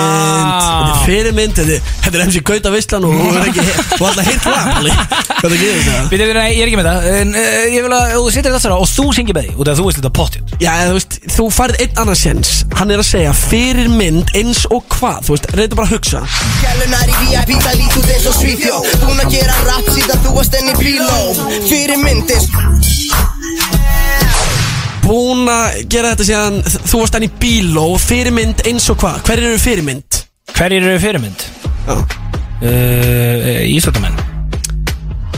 Þetta er fyrir mynd Þetta er, þetta er MC Gauta Vistlan og þú er ekki Þú er alltaf heilt lag Pelli Hvað það gerir það? Býtu, nei, ég er ekki með það. En, uh, Ég vil að þú setur þetta þessara og þú syngir með því Út af að þú veist þetta pottjút Já, eða, þú veist, þú farið einn annan séns. Hann er að segja fyrir mynd eins og hvað? Þú veist, reyndu bara að hugsa. Gælunar í VIP, það lít út eins og Svíþjó Búin að gera rap síðan þú varst enn í bíló Fyrir myndis Búin að gera þetta síðan Þú varst hann í bíló Fyrir mynd eins og hvað Hver eru fyrir mynd? Hverjir eru fyrirmynd? Já. Uh, Íþróttamenn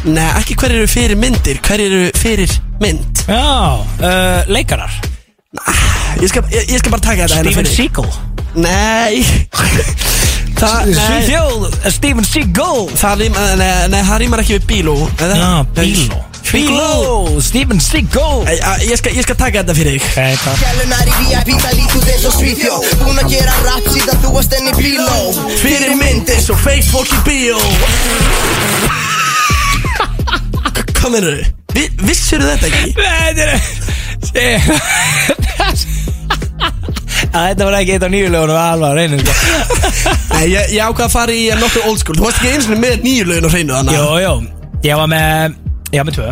Nei, ekki hver eru fyrir myndir Hver eru fyrir mynd Já, uh, leikarar Ég skal, ég, ég skal bara taka þetta hérna Steven fyrir. Seagal nei, Svíþjóð, Steven Seagal. Það, rým, nei, nei, það rýmar ekki við bíló? Já, bíló. Bíló, Steven Seagal. Ég skal, ég skal taka þetta fyrir þig. Gælunar í VIP, það lít út eins og Svíþjó Búin að gera rap síðan þú varst enn í bíló. Fyrir myndis og fake fólk í bíó. Hvað mennur þau? Vi, vissir þetta ekki? Þetta er Þetta var ekki eitt af nýju lögunum alvar reynu sko. Nei, ég, ég ákvað að fara í nokkuð old school. Þú varst ekki eins og með nýju lögin á hreinu þannig Jó, jó. Ég var með Ég var með tvö.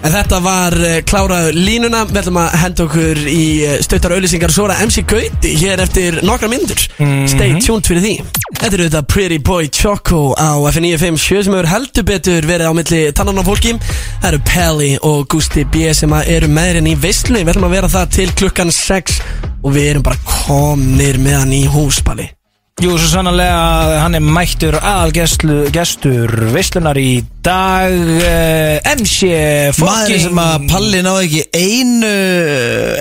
En þetta var uh, kláraðu línuna. Við ætlum að henda okkur í uh, stuttar auðlýsingar Svo er það MC Gauti hér eftir nokkra myndur Mhm. Stay tuned fyrir því Þetta er auðvitað Pretty Boy Choco á F957 sem hefur heldur betur verið á milli tannan á fólki. Það eru Pelli og Gusti B sem eru meðrin í veislunni. Við ætlum að vera það til klukkan 6 og við erum bara komnir með hann í húspali Jú, svo sannlega hann er mættur aðalgestur gestur veislunar í dag uh, MC Maður sem að Palli náði ekki einu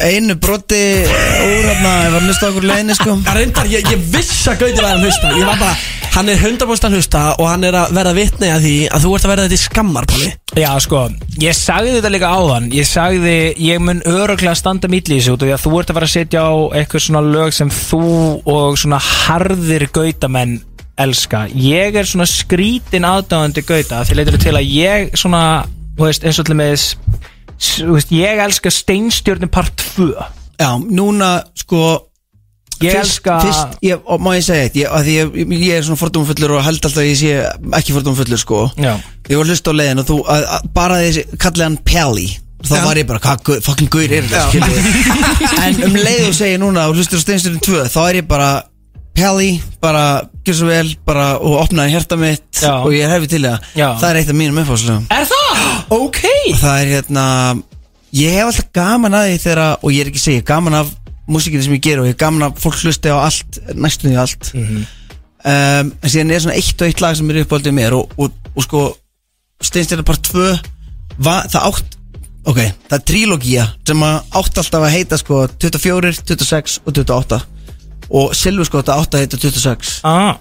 einu broti úr hérna, ég var að hlusta okkur leiðinni sko. Það reyndar, ég, ég viss að Gauti var að hlusta. Ég var bara, hann er 100% að hlusta Og hann er að verða vitni að því Að þú ert að verða þetta í skammar, Palli. Já, sko, ég sagði þetta líka áðan. Ég sagði, ég mun öruglega standa mítli í þessu út og því að þú ert að fara að setja á eitthvað svona lög sem þú og svona harðir gautamenn elska Ég er svona skrítin aðdáðandi gauta því leitur til að ég svona, þú veist, eins og til með veist, ég elska steinstjörnum part 2 Já, núna sko Ég fyrst, elska fyrst, ég, og má ég segja eitt ég, ég, ég er svona fordómafullur og held alltaf að ég sé ekki fordómafullur sko Já. Ég var að hlusta á leiðin og þú að, að, bara þessi, kallið hann Pelli þá Já. var ég bara, hvað fucking guður er þetta? En um leið og segja núna og hlustur á Steinsturinn 2 þá er ég bara Pelli, bara, gjör svo vel bara, og opnaði hjarta mitt Já. og ég er hefði til það Já. Það er eitt af mínum uppáðslegum Er það? Ok og það er hérna ég hef alltaf gaman að því þegar og ég er ekki að segja, gaman af músikinu sem ég ger og ég hef gaman að fólk hlusti á allt næstum því allt Mhm. um, en síðan er svona eitt og eitt lag sem er uppáldið mér og, og, og sko Steinstjörna part 2 va, það átt ok, það er trílogía sem að átt alltaf að heita sko 24, 26 og 28 og þetta átt að heita 26 ah.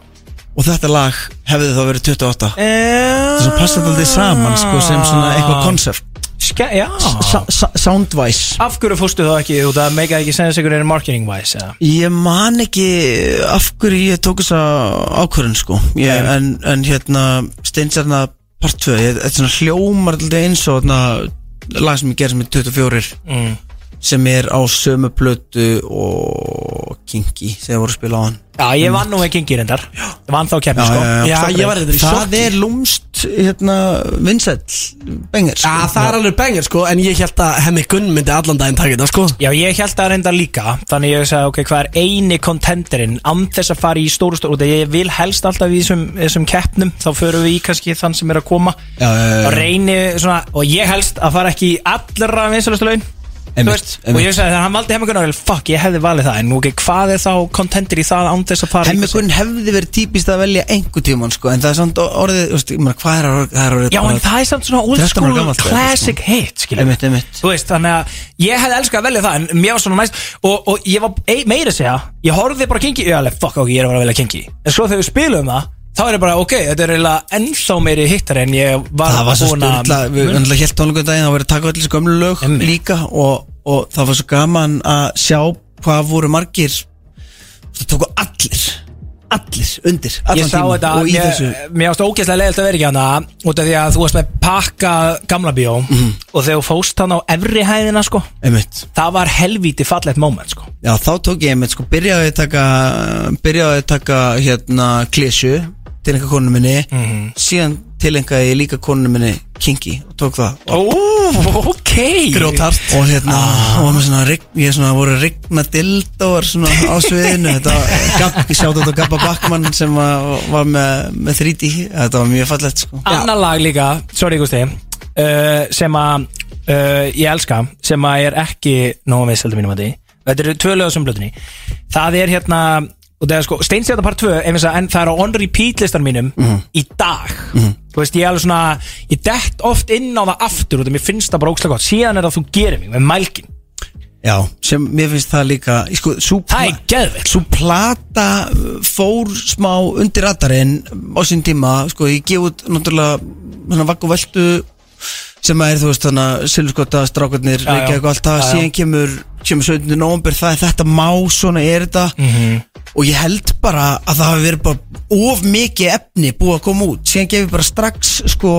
og þetta lag hefði þá verið 28 Eh, það sem passar alltaf saman sko sem svona eitthvað konsept Soundwise. Af hverju fórstu þá ekki út að make ekki sense einhvern veginn marketing wise eða? Ég man ekki af hverju ég tók þessa ákvörðun sko. Ég, en, en hérna Steinsarna part 2 ég- Þetta er svona hljómar alltaf eins og lag sem ég gerði sem er 24 Mm. Sem er á sömu plötu og Kinky sem voru að spila á hann. Já, ég vann nú ekki engir endar Ég vann þá kemni sko. Það er lúmst hérna, vinsæll Bengers Já, það er alveg bengur sko En ég held að hemmi Gunn myndi allan daginn taka þetta sko. Já, ég held að reynda líka Þannig ég sagði, ok, hvað er eini kontenderinn Án þess að fara í stóru stóru? Þegar ég vil helst alltaf í þessum, þessum keppnum Þá förum við í kannski þann sem er að koma. Já, já, já, já. Og reyni svona Og ég helst að fara ekki í allra vinsalastu laun veist, og ég sagði þegar hann valdi hemmi Gunnar Fuck, ég hefði valið það. En ok, hvað er þá kontender í það án þess að fara í Hemmi þessu- Gunn hefði verið típist að velja einhver tíman sko en það er samt orðið, veist, meina, hvað er orðið, það er orðið Já, en það er samt svona old 13 ára school gamalt, sko. classic hit, veist, þannig að ég hefði elskað að velja það En mér var svona næst Og, og ég var ei- meira að segja Ég horfði bara alveg, fuck, ok, ég er að vera að velja Kinky. En svo þegar við spilum það Þá er ég bara, ok, þetta er eiginlega ennþá meiri hittar En ég var Það var svo að- styrla, við helt tónleikum daginn, það var verið að taka allir gömlu lög líka og, og það var svo gaman að sjá hvað voru margir það tóku allir allir undir, Ég allan sá tíma þetta, og í mér, þessu mér varst ógeðslega leiðilt að vera ekki hana Út af því að þú varst með pakka gamla bíó Mhm. Og þegar fóst hann á efri hæðina, sko einmitt Það var helvíti fallegt moment, sko Já, þá tók ég einmitt, sko, byrjaði að taka byrjaði að taka hérna klísju til einhver konu minni Mhm. síðan til einhver ég líka konu minni Kinky. Og tók það. Ó, ok. Grjótart. Og hérna og með svona, ég svona voru rigna dildóar svona á sviðinu. Ég sjátt þetta Gabba Backman sem var, var með, með 3D þetta var mjög fallegt sko. Annar lag líka, sorry Gusti uh, sem að uh, ég elska sem að er ekki nógu við seldu mínum að því. Þetta eru tvö lög sem blöðunni það er hérna og það er sko Steinstjæta part 2 ef ég sagði, en það er á on repeat listan mínum Mhm. í dag. Þú veist ég er alveg svona ég dett oft inn á það aftur og það mér finnst það bara ókslega gott. Síðan er það þú gerir mig með mælkin Já, sem mér finnst það líka sko, sú, það er geðveikt. Svo plata uh, fór smá undir radarinn á sín tíma. Sko, ég gef út náttúrulega hana vakk og veltu sem að er þú veist þannig að Silvskota, strákarnir. Reykjavík og allt það. Síðan kemur, kemur 17. november það er þetta má, svona er þetta. Mhm. og ég held bara að það hafi verið bara of mikið efni búið að koma út. Síðan gef ég bara strax sko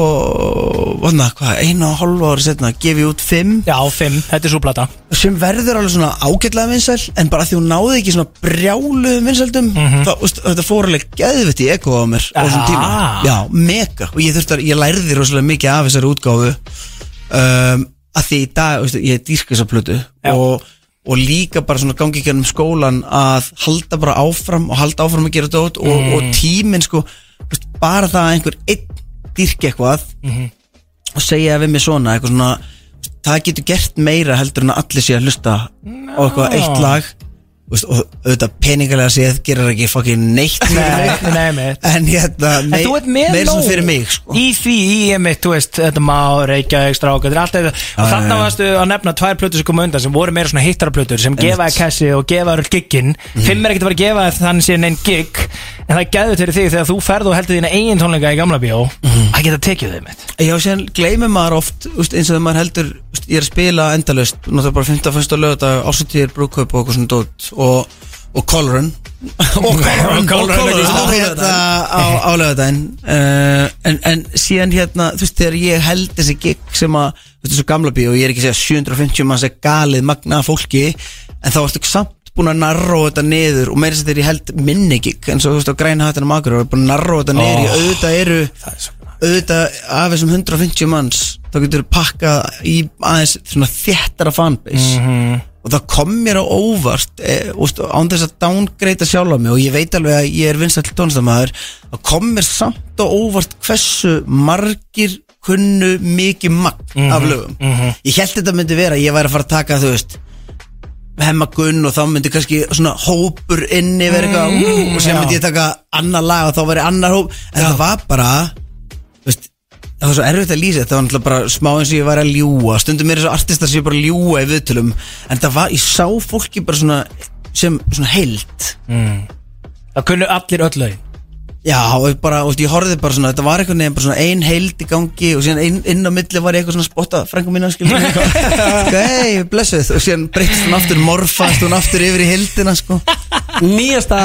vana, hvað, einu og hálfa ári setna gef ég út fimm. Já, fimm, þetta er svo plata sem verður alveg svona ágætlega vinsæl en bara því hún náði ekki svona brjálu vinsældum þá, veist, þetta fór alveg geðvitt í eko á mér á þessum tíma. Já, mega. Og ég þurfti að, ég lærði rosalega mikið af þessari útgáfu. Um, að því í dag, veistu, ég dýrka þessa plötu og, og líka bara svona gangi ekki um skólan að halda bara áfram og halda áfram að gera dót og, Mm. og tíminn sko veist, bara það að einhver einn dýrki eitthvað Mhm. og segja við mig svona eitthvað svona það getur gert meira heldur en að allir sé að hlusta á eitthvað eitt lag veist, og auðvitað peningalega séð gerir ekki fucking neitt Nei, nei, mitt en hérna En mei- þú ert með meira svona nóg fyrir mig sko. Í því, í emitt, veist, þetta má Reykjavík, stráka, er Og þarna varstu að nefna tvær plötur sem komu undan sem voru meira svona hittaraplötur sem gefa þér kassi og gefa þér giggin Mhm. Fimm er ekkert að fara að gefa þér þannig sér neinn gigg En það geður fyrir þig þegar þú ferð og heldur þína eigin tónleika í gamla bíó Mhm. að geta tekið þig mitt Já, sér gleymir maður oft úst, eins og þegar maður heldur, úst, ég er að spila endalaust, náttúrulega bara 15. fyrsta lögata ásættir, brúköp og eitthvað svona dót og, og Colorin og Og Colorin, á, hérna, lögadaginn uh, en, en síðan hérna þú veist þegar ég held þessi gig sem að þú veist þessu gamla bíó, ég er ekki að segja 750 manns er galið magna fólki en þá ertu samt búin að narró þetta niður og meira þess að þegar ég held minni gig en svo þú veist á græna hattina makur og búin að narró þetta niður í auðvitað eru auðvitað af þessum 150 manns þá getur pakkað í aðeins svona þéttara fanbase. Mhm. Og það kom mér á óvart e, úst, án þess að downgreita sjálf mig. Og ég veit alveg að ég er vinsall tónlistamæður það kom mér samt á óvart hversu margir kunnu mikið magn af Mhm, lögum. mhm. ég held þetta myndi vera, ég væri að fara að taka þú veist hemmagunn og þá myndi kannski svona hópur inni verið eitthvað Mm, mm, og sem já. myndi ég taka annar lag og þá verið annar hóp. En það var bara það var svo erfitt að lýsa þetta var náttúrulega bara smá eins og ég var að ljúa stundum er þessu artistar sem ég bara að ljúa í viðtölum en það var, ég sá fólki bara svona sem svona heilt mm. Það kunnu allir öll lögin. Já, og bara, og ég horfði bara svona, þetta var einhvern veginn bara svona ein heild í gangi og síðan inn, inn á milli var ég eitthvað svona spotta frængu mína, skilur Hei, blessuð, og síðan breytist hún aftur morfast hún aftur yfir í heildina, sko. Nýjasta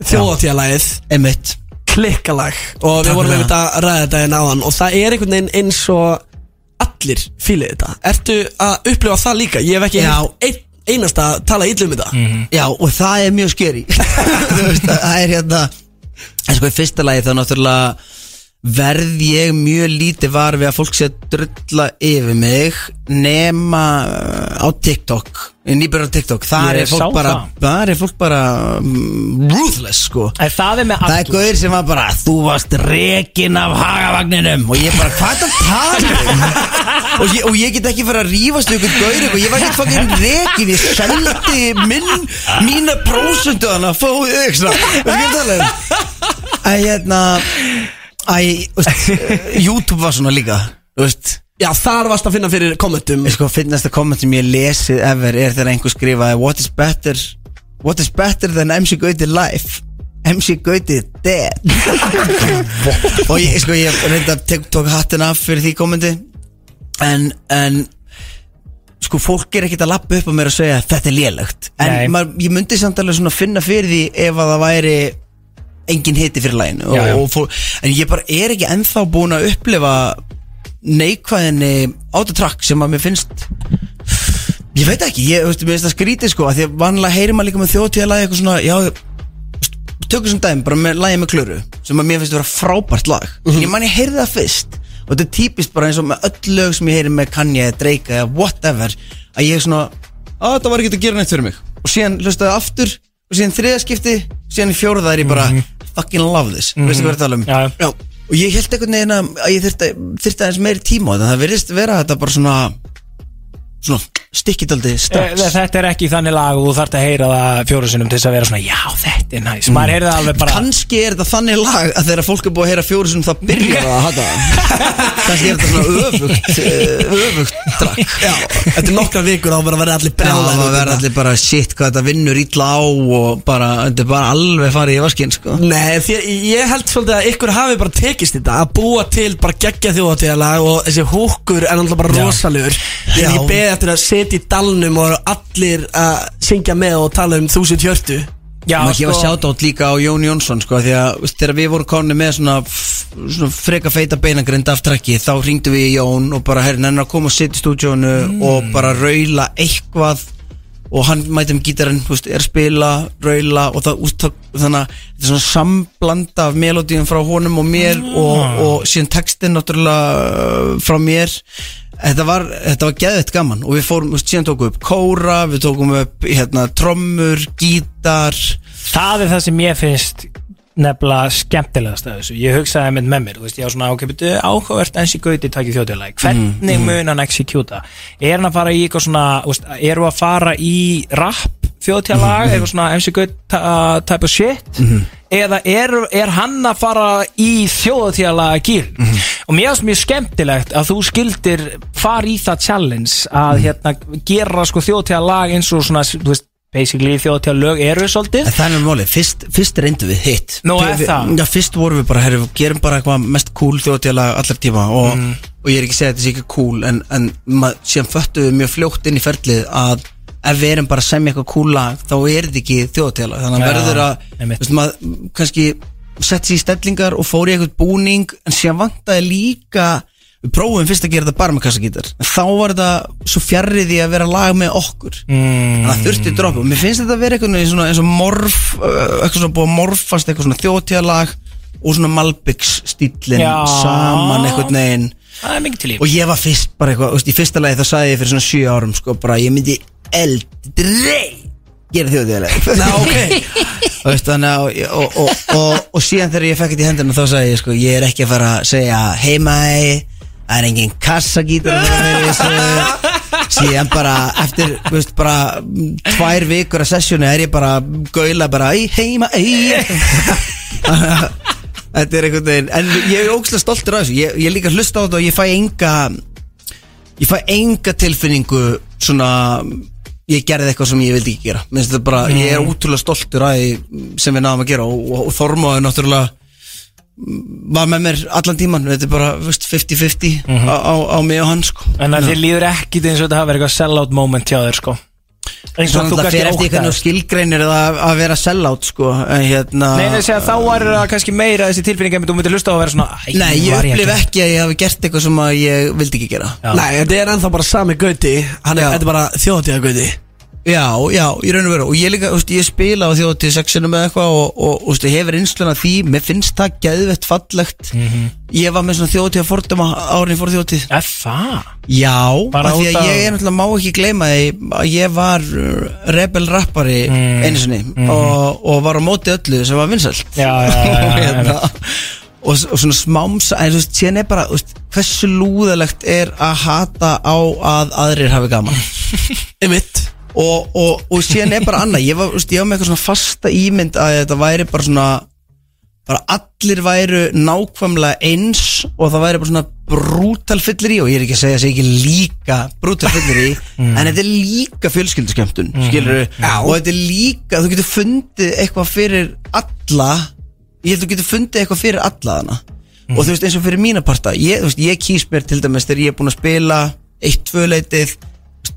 þjóðatíðalagið Emitt Klikkalag. Og við Takk vorum fyrir einmitt að ræða þetta en áðan. Og það er einhvern veginn eins og allir fílið þetta. Ertu að upplifa það líka? Ég hef ekki Já. heyrt ein, einasta tala illa um þetta. Já, og það er mjög skeri Þú veist, það er hérna En sko í fyrsta lagi þá náttúrulega verð ég mjög lítið var við að fólk sé að drulla yfir mig nema uh, á TikTok nýbjörn á TikTok, þar er bara það. þar er fólk bara um, ruthless sko. En það er með Það er gauðir sem var bara Þú varst rekin af hagavagninum. Og ég bara, hvað er það tala um? og, ég, og ég get ekki fara að rífast við ykkur gauðir Og ég var ekki fucking rekin Ég seldi minn Mína prósundu hana Fóðu þig svona Þú veist tala um. Æ, hérna Æ, veist, YouTube var svona líka Þú veist. Já, þar varst að finna fyrir kommentum. Sko, finnast að komment sem ég lesið ever er þegar einhver skrifaði What is better What is better than MC Gauti life? MC Gauti dead. Og ég, sko, ég reynda tek- tók hattin af fyrir því kommenti. En, en Sko, fólk er ekkert að lappa upp á mér og segja Þetta er lélegt. En Nei. maður, ég myndi samt alveg svona finna fyrir því Ef að það væri engin hiti fyrir læginu og, og fólk, En ég bara er ekki ennþá búin að upplifa neikvæðinni autotrack sem að mér finnst ég veit ekki, ég veist, mér finnst það skrítið sko að því að vanlega heyrir maður líka með þjóðtíðalagi eitthvað svona, já tökum sem dæmi, bara með lagi með klöru sem að mér finnst vera frábært lag. Ég man ég heyrði það fyrst og þetta er típist bara eins og með öll lög sem ég heyri með Kanye, Drake eða whatever að ég er svona, að það var ekki að gera neitt fyrir mig. Og síðan hlustaði aftur og síðan þriðaskipti, síðan í fjóruða er ég bara fucking love this, veistu hvað ég er að tala um? Já. Já, og ég held einhvern veginn að ég þyrfti, þyrfti aðeins meiri tíma á þetta. Það virðist vera þetta bara svona svona stikkidaldi Eh, strax. Þetta er ekki þannig lag og þú þarft að heyra það fjóru sinnum til þess að vera svona Já, þetta er næs. Maður heyrði það alveg bara kannski er þetta þannig lag að þegar fólk er búið að heyra fjóru sem það byrjar að hata það. Kannski er þetta svona öfugt eh, öfugt drakk Já, eftir nokkra vikur þá bara verða allir Já, brjálæðir það þetta. allir bara shit hvað þetta vinnur illa á og bara, þetta er bara alveg farið í vaskinn sko. Nei, því, ég held svolítið að ykkur hafi bara tekist þetta að búa til bara geggja þjóðatíðalag og þessi húkkur er setja í dalnum og allir að syngja með og tala um þúsund hjörtu. Já, maður gefa sko, sjátátt líka á Jón Jónsson sko, því að veist, þegar við vorum konni með svona, svona freka feita beinagrind af trakki þá hringdu við í Jón og bara herrin hennar að koma og setja í stúdíónu og bara raula eitthvað og hann mæti um gítarinn veist, er spila, raula og það, úst, þannig að þetta er svona samblanda af melodíum frá honum og mér og, og síðan textin náttúrulega uh, frá mér Þetta var, þetta var geðveitt gaman og við fórum, síðan tókum við upp kóra, við tókum upp hérna, trommur, gítar. Það er það sem ég finnst nefnilega skemmtilegast af þessu. Ég hugsaði með með mér, þú veist, ég á svona betur áhugavert enn sér gauti takið þjóðtjálag hvernig Mm, mun hann execúta er hann að fara í eitthvað svona þú veist, eru að fara í rap þjóðtjálag, Mhm, eitthvað svona MC uh, type of shit Mhm. eða er, er hann að fara í þjóðtjálag gíl Mhm. og mér finnst mjög skemmtilegt að þú skildir fara í það challenge að Mhm. hérna gera sko þjóðtjálag eins og svona, þú veist basically þjóðtjálag eru svolítið það er málið, fyrst, fyrst reyndu við hitt Nú, er það? Já, fyrst vorum við bara, herri, við gerum bara eitthvað mest cool þjóðtjálag allar tíma og, Mm. og ég er ekki að segja að þetta sé ekki cool en, en síðan föttu við mjög fljótt inn í ferlið að ef við erum bara að semja eitthvað cool lag þá er þetta ekki þjóðtjálag þannig að Já, verður að, veist, maður kannski sett sér í stellingar og fór í eitthvað búning en síðan vantaði líka við prófum fyrst að gera þetta bara með kassagítar en þá var þetta svo fjarrið í að vera lag með okkur. Mm. þannig að þurfti dropp og mér finnst þetta að vera eitthvað eins og, eins og morf eitthvað svona búið að morfast eitthvað svona þjóðtjálag og svona Malbyggs stílinn Já. saman eitthvað neginn og ég var fyrst bara eitthvað, í fyrsta lagi þá sagði ég fyrir svona 7 árum sko bara ég myndi eldrei gera þjóðtjálag Ná, ok. Veist, þannig, að- og, og, og, og, síðan þegar ég fekk þetta í hendina þá sagði ég sko ég er ekki að fara að segja heima það er engin kassagítar að fara með þessu. Síðan bara eftir þú veist, bara mm, tvær vikur að sessjónu er ég bara gaula bara í heima ei þetta er einhvern veginn en ég er ógæslega stoltur af þessu. Ég, ég líka hlusta á þetta og ég fæ enga ég fæ enga tilfinningu svona ég gerði eitthvað sem ég vildi ekki gera. Minnst þetta bara, ég er útrúlega stoltur að sem við náðum að gera og, og, og Þormóði náttúrulega mm, var með mér allan tíman þetta er bara þú veist, 50-50 Mhm. á, á, á mig og hann sko. En að þið líður ekki eins og þetta hafa verið eitthvað sell-out moment hjá þér sko það kannski fer eftir óttaðist skilgreinir það að vera sellout sko en hérna Nei, nei, segja, þá er það kannski meira þessi tilfinning að þú myndir hlusta á að vera svona Nei, ég var upplif að- ekki að ég hafi gert eitthvað sem að ég vildi ekki gera. Nei, þetta er ennþá bara sami gauti. Hann er, Já. þetta er bara þjóðtíða gauti Já, já, í raun og veru. Og ég líka, þú veist, ég spila á þjóðtíð sexinu með eitthvað og, og, og þú veist, ég hefur einsluna því. Mér finnst það geðvett fallegt. Mhm. ég var með svona þjóðtíð að forduma árin fór þjóðtíð Er það? Já, Bara af því út að af- ég er náttúrulega má ekki gleyma því að ég var uh, rebel rappari Mm. einu sinni og, og var á móti öllu sem var vinsælt. Já, já, já, já, já, hérna, og, og svona smámsa en þú veist, síðan er bara, þú veist, hversu lúðalegt er að hata á að aðrir hafi gaman? Einmitt og, og, og síðan er bara annað. Ég var, veist, ég var með eitthvað svona fasta ímynd að þetta væri bara svona bara allir væru nákvæmlega eins og það væri bara svona brútal fyllir í og ég er ekki að segja að það sé ekki líka brútal fyllir í en þetta er líka fjölskylduskemtun mm. og þetta er líka, þú getur fundið eitthvað fyrir alla ég held þú getur fundið eitthvað fyrir alla þarna. Og þú veist eins og fyrir mína parta ég, veist, ég kýs mér til dæmis þegar ég er búin að spila eitt, tvö leitið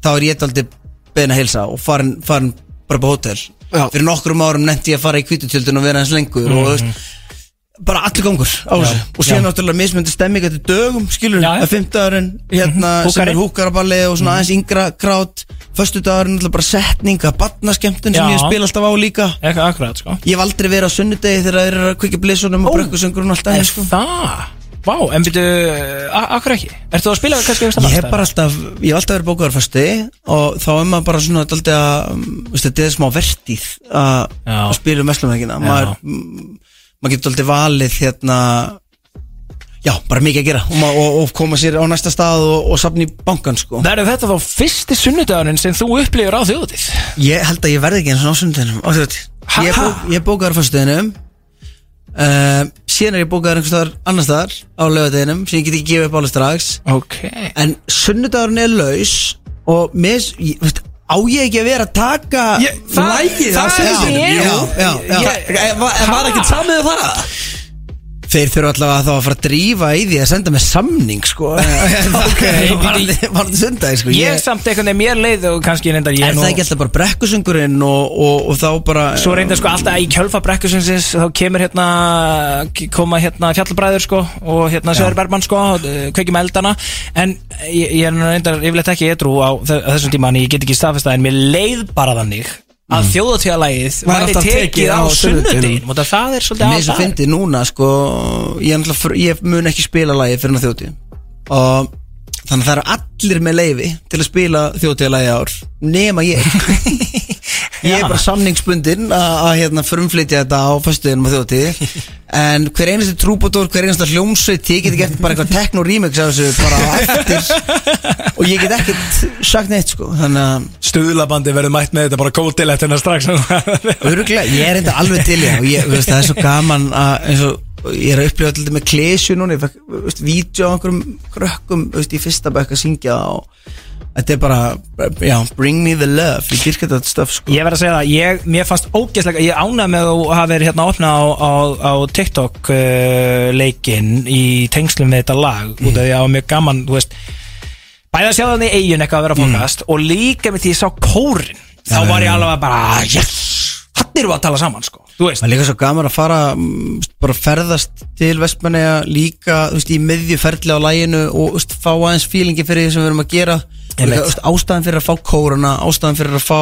þá er ég aldrei beðin að heilsa og farin, farin bara på hótel. Já. fyrir nokkrum árum nefndi ég að fara í kvítutjöldin og vera hans lengur og þú veist bara allir gangur á þessu. Og síðan náttúrulega mismöndi stemming eftir dögum skilur, að fimmtudagurinn hérna, sem Húkari. er húkaraballi og svona aðeins yngra krát föstudagurinn náttúrulega bara setning að badnaskemmtun sem Já. ég spila alltaf á líka. Eitthvað akkurat sko. Ég hef aldrei verið á sunnudegi þegar það er að kvikja blissunum og brekkusöngur og allt aðeins sko. það? Vá, en byrju, akkur ekki? Ertu að spila kannski eitthvað Ég hef bara alltaf, ég hef alltaf verið bókaður fyrstu og þá er maður bara svona daldið að, um, veist, þetta er smá vertíð að spila um verslumækina Já. maður, mm, maður getur daldið valið hérna já, bara mikið að gera og, og, og koma sér á næsta stað og, og safna í bankan sko Verður þetta þá fyrsti sunnudagurinn sem þú upplifir á þjóðutíð? Ég held að ég verði ekki eins og á sunnudeginum á þjóðtíð. Ha- Ég bók- ég deginum uh, síðan er ég bókaður einhvers staðar annars staðar á lögadeginum sem ég get ekki gefið upp alveg strax. Ok. En sunnudagurinn er laus Og mér, ég, veist, á ég ekki að vera að taka það á Ég- Var, ekkert samið það? Þeir þurfa allavega þá að fara að drífa í því að senda með samning sko. Ok Var þetta sundagi sko. Ég samt einhvern veginn mér leið og kannski reyndar ég Er það ekki alltaf bara brekkusungurinn og, og, og þá bara Svo reyndar sko alltaf í kjölfa brekkusungsins þá kemur hérna koma hérna fjallabræður sko og hérna Sverri Bergmann sko kveikjum eldana en ég, ég er nú reyndar yfirleitt ekki edru á þe- á þessum tíma en ég get ekki staðfesta en mér leið bara þannig að mm. þjóðatíðalagið Var væri tekið á sunnudinum. og það er svolítið Mér er svo ástæður. fyndið núna sko Ég, ég mun ekki spila lagi fyrir þjóti Og Þannig að það eru allir með leifi til að spila þjóðtíðalagi ár Nema ég Ég er bara samningsbundin að hérna frumflytja þetta á föstuðinum á þjóðtíði En hver einasti trúbótor, hver einasta hljómsveit Ég get gert bara eitthvað techno remix af þessu bara á eftir. Og ég get ekkert sagt neitt sko Stuðlabandi verður mætt með þetta bara kótilætt hérna strax. Öruglega, ég er enda alveg til ég ég, veist, það er svo gaman að eins og ég er að upplifa alltaf með klesju núna. Ég veist, vídeo á einhverjum krökkum veist, í fyrsta bekk að syngja og þetta er bara, já, bring me the love ég dyrka þetta stöf sko. Ég verð að segja það, ég, mér fannst ógeðslega Ég ánægði með að hafa verið hérna að opna á, á, á TikTok uh, leikinn í tengslum við þetta lag út af því að það var mjög gaman þú veist, bæði að sjá þannig eigin eitthvað að vera að fokast og líka með því ég sá kórin þá var ég alveg bara yes, hann eru að tala saman sko Það er líka svo gaman að fara mm, bara ferðast til Vestmanneja líka, þú veist, í miðjuferðli á læginu og þú veist, fá aðeins fílingi fyrir því sem við erum að gera ástæðan fyrir að fá kóruna ástæðan fyrir að fá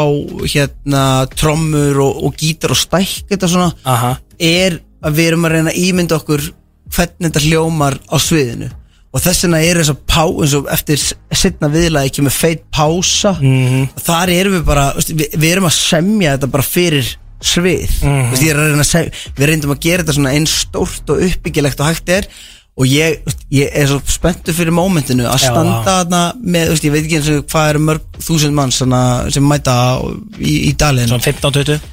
hérna trommur og, og gítar og stæk þetta svona, Aha. er að við erum að reyna að ímynda okkur hvernig þetta hljómar á sviðinu og þess vegna er þess að pá eins og eftir setna viðlega ekki með feit pása Mhm. þar erum við bara, við, við erum að semja þetta bara fyrir svið veist, ég er að að segja, við reyndum að gera þetta svona eins stórt og uppbyggilegt og hægt er og ég, ég er svo spenntur fyrir mómentinu að standa þarna með, veist, ég veit ekki eins og hvað eru mörg þúsund svona, sem mæta í, í dalinn. Svona 15-20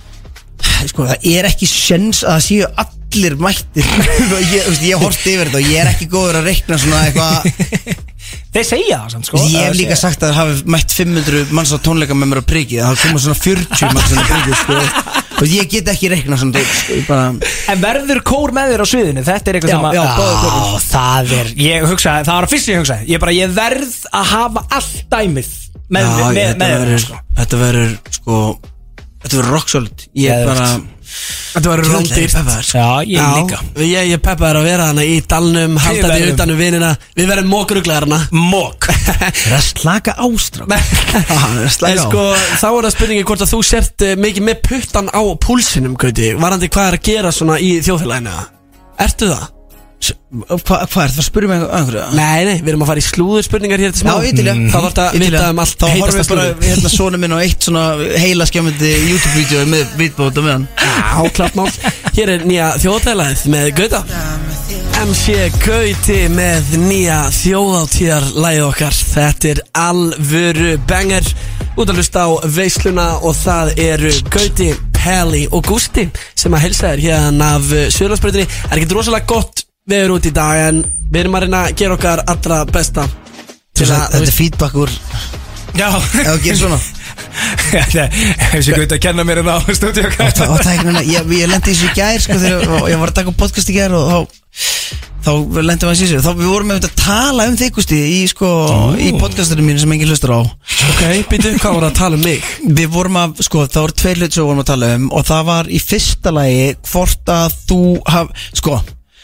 sko, það er ekki sjens að það séu allir mættir. Ég, veist, ég horfði yfir þetta og ég er ekki góður að reikna svona eitthvað. Þeir segja það samt sko ég hef líka sagt að það hafi mætt 500 manns á tónleika með mér á priki það koma svona 40 manns á priki sko. og ég get ekki reikna svona dót, sko, ég bara En verður kór með þér á sviðinu? Þetta er eitthvað Já, sem að já, kórar. Það er, ég hugsaði, það var að fyrst ég hugsaði Ég bara, ég verð að hafa allt dæmið Með, Já, með, þér verður sko. þetta verður sko þetta verður rock solid ég er Geðvegt. Þetta var er rándýrt sko. Já, ég líka. Ég, ég peppaður að vera hana í dalnum Halda því verðum. utan um vinina. Við verðum mókruglar hana Mók það er að slaka ástrák það er að En sko, þá er það spurningi hvort að þú sért eh, mikið með puttan á púlsinum, Gauti. Varandi hvað er að gera svona í þjóðfélaginu? Ertu það? Hvað hva er það að spyrja mig um einhverju? Nei, nei, við erum að fara í slúður spurningar hér til smá. Já, til ég Þá þarf þetta að vita um allt Þá horfum við bara hérna svona minn á eitt svona heila skjámyndi YouTube-vídeó með vitbóta með hann. Já, klart mál. Hér er nýja þjóðtælaðið með Gauta. MC Gauti með nýja þjóðáttíðarlæð okkar. Þetta er alvöru banger. Út að hlusta á veisluna og það eru Gauti, Peli og Gusti sem að helsa þér hérna af Söðlandsbreytinni Það er ekki rosalega gott veður út í dag en við erum að reyna að gera okkar allra besta til að, Þetta er feedback úr Já. Ef þú gerir svona Þessi gauti að kenna mér hérna á stúdíu Og tæknina, ég, ég lendi í þessu í gær sko þegar ég var að taka podcast í gær og þá þá lendum við að síðan þá við vorum með að tala um þig Gusti í sko í podcastinu mínu sem enginn hlustar á. Ok, býtu, hvað voru að tala um mig? Við vorum að, sko, það voru tveir hlut sem við vorum að tala um og það var í fyrsta lagi hvort að þú haf, sko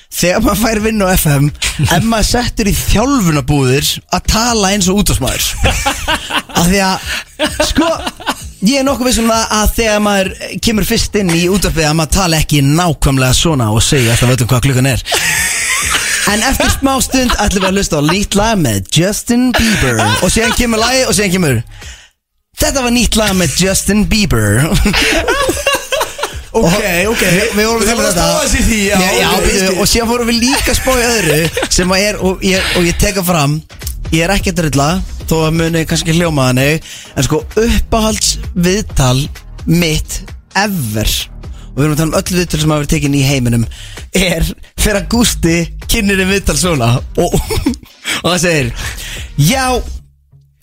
þegar maður fær vinn á FM ef maður settur í þjálfunabúðir að tala eins og útásmaður af því að, sko ég er nokkuð vissum að, að þegar maður kemur fyrst inn í útvarpið að maður tala ekki nákvæmlega svona og segja alltaf öllum hvað klukkan er. En eftir smá stund ætlum við að hlusta á nýtt lag með Justin Bieber. Og síðan kemur lagi og síðan kemur Þetta var nýtt lag með Justin Bieber Ok, ok. Við, vorum að tala um þetta. Og síðan fórum við líka að spá í öðru Sem að er, og ég, og ég teka fram Ég er ekki að drilla Þó að muni kannski hljóma þannig En sko uppáhalds viðtal Mitt ever Og við erum að tala um öll viðtal sem hafa verið tekin í heiminum Er fyrir að Gústi Kynnir um viðtal svona Og, og það segir Já,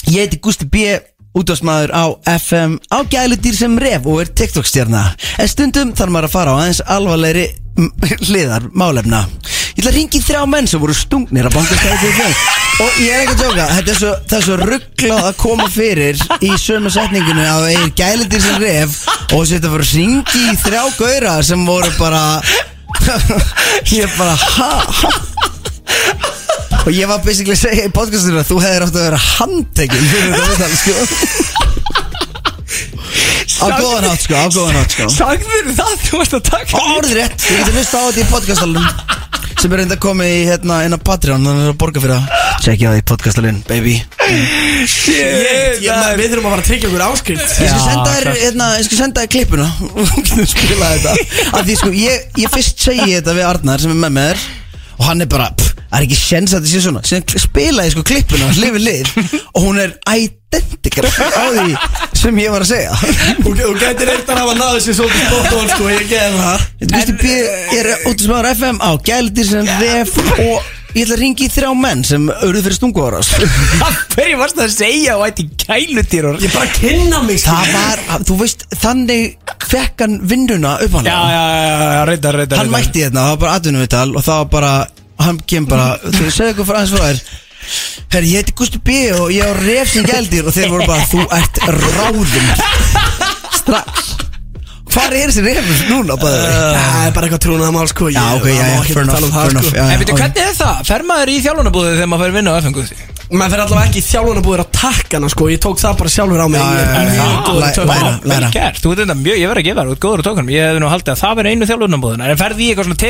ég heiti Gústi B útvarsmaður á FM á gæludýr sem ref og er TikTok-stjarna. En stundum þarf maður að fara á aðeins alvarlegri mm, hliðar málefna. Ég ætla að ringi þrjá menn sem voru stungnir að bankastæði til fjall og ég er ekki að tjóka þetta er svo, það er svo rugglað að koma fyrir í sömu setninginu að það er gæludýr sem ref og þetta voru ringi þrjá gauðra sem voru bara ég bara ha, ha Og ég var basically að segja í podcastinu að þú hefðir átt að vera handtekinn fyrir þetta viðtal, sko. Á góðan átt, sko, á góðan átt, sko. Sagður það, þú varst að taka Orðið rétt, ég geti hlusta á þetta í podcastalunum sem er reynda að koma í hérna inn á Patreon, þannig að borga fyrir það. Tjekkja á því podcastalinn, baby. Shit, yeah, Við þurfum að fara að tryggja okkur áskrift. Ég skal senda þér, hérna, ég skal senda þér klippuna. Þú spila þetta. Af því sko, ég, ég fyrst segi þetta við Arnar sem er með þér Og hann er bara, pff, það er ekki sjens að þetta sé svona. Síðan spila ég sko klippuna, hlifið lið Og hún er identical á því sem ég var að segja. Og þú gætir eitthvað að hafa náðu sér svolítið spott og sko, ég geði það. Þetta Gusti B er út sem ára FM á Gælitir sem ref og ég ætla að ringi í þrjá menn sem auðvitað fyrir stungu ára Hverju varst það að segja og ætti gælutýr Ég bara kynna mig Það var, þú veist, þannig fekk hann vinnuna upp hann Já, já, já, já, reyndar, reyndar Hann mætti hérna, það var bara atvinnuvital og það var bara, hann kem bara Þú segðu ykkur frá aðeins frá þér. Herri, ég heiti Gusti B og ég á ref sem gældir og þeir voru bara, þú ert ráðum Strax Hvar er þessi refur núna? Bara? Það er bara eitthvað trúnað mál sko Já, ok, já, já, fair enough, enough já, En veitu, hvernig er það? Fer maður í þjálfunarbúðið þegar maður fer vinna á FM Guðsi? Maður fyrir allavega ekki í þjálfunarbúðir á takkana sko Ég tók það bara sjálfur á mig Já, Ég já, er já, mjög já. góður tökum. Vel gert, þú veit þetta mjög, ég verð að gefa ert góður á tókunum Ég hefði nú haldið að það verði einu þjálfunarbúðina En ferði í eitthvað svona,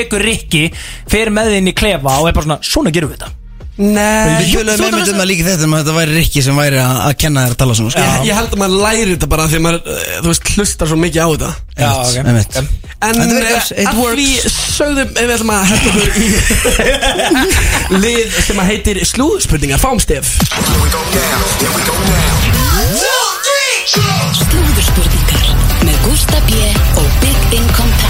tekur Nei Við tölum með myndum að líka þetta um að þetta væri Rikki sem væri að kenna þér að tala svona sko. Ég, ég held að maður læri þetta bara því að maður, eh, þú veist, hlustar svo mikið á þetta Já, ok Einmitt. En Þetta virkar, eh, it að því sögðum ef við ætlum að henda okkur í lið sem að heitir slúðspurningar, fáum stef Slúðurspurningar með Gústa B. og Big Income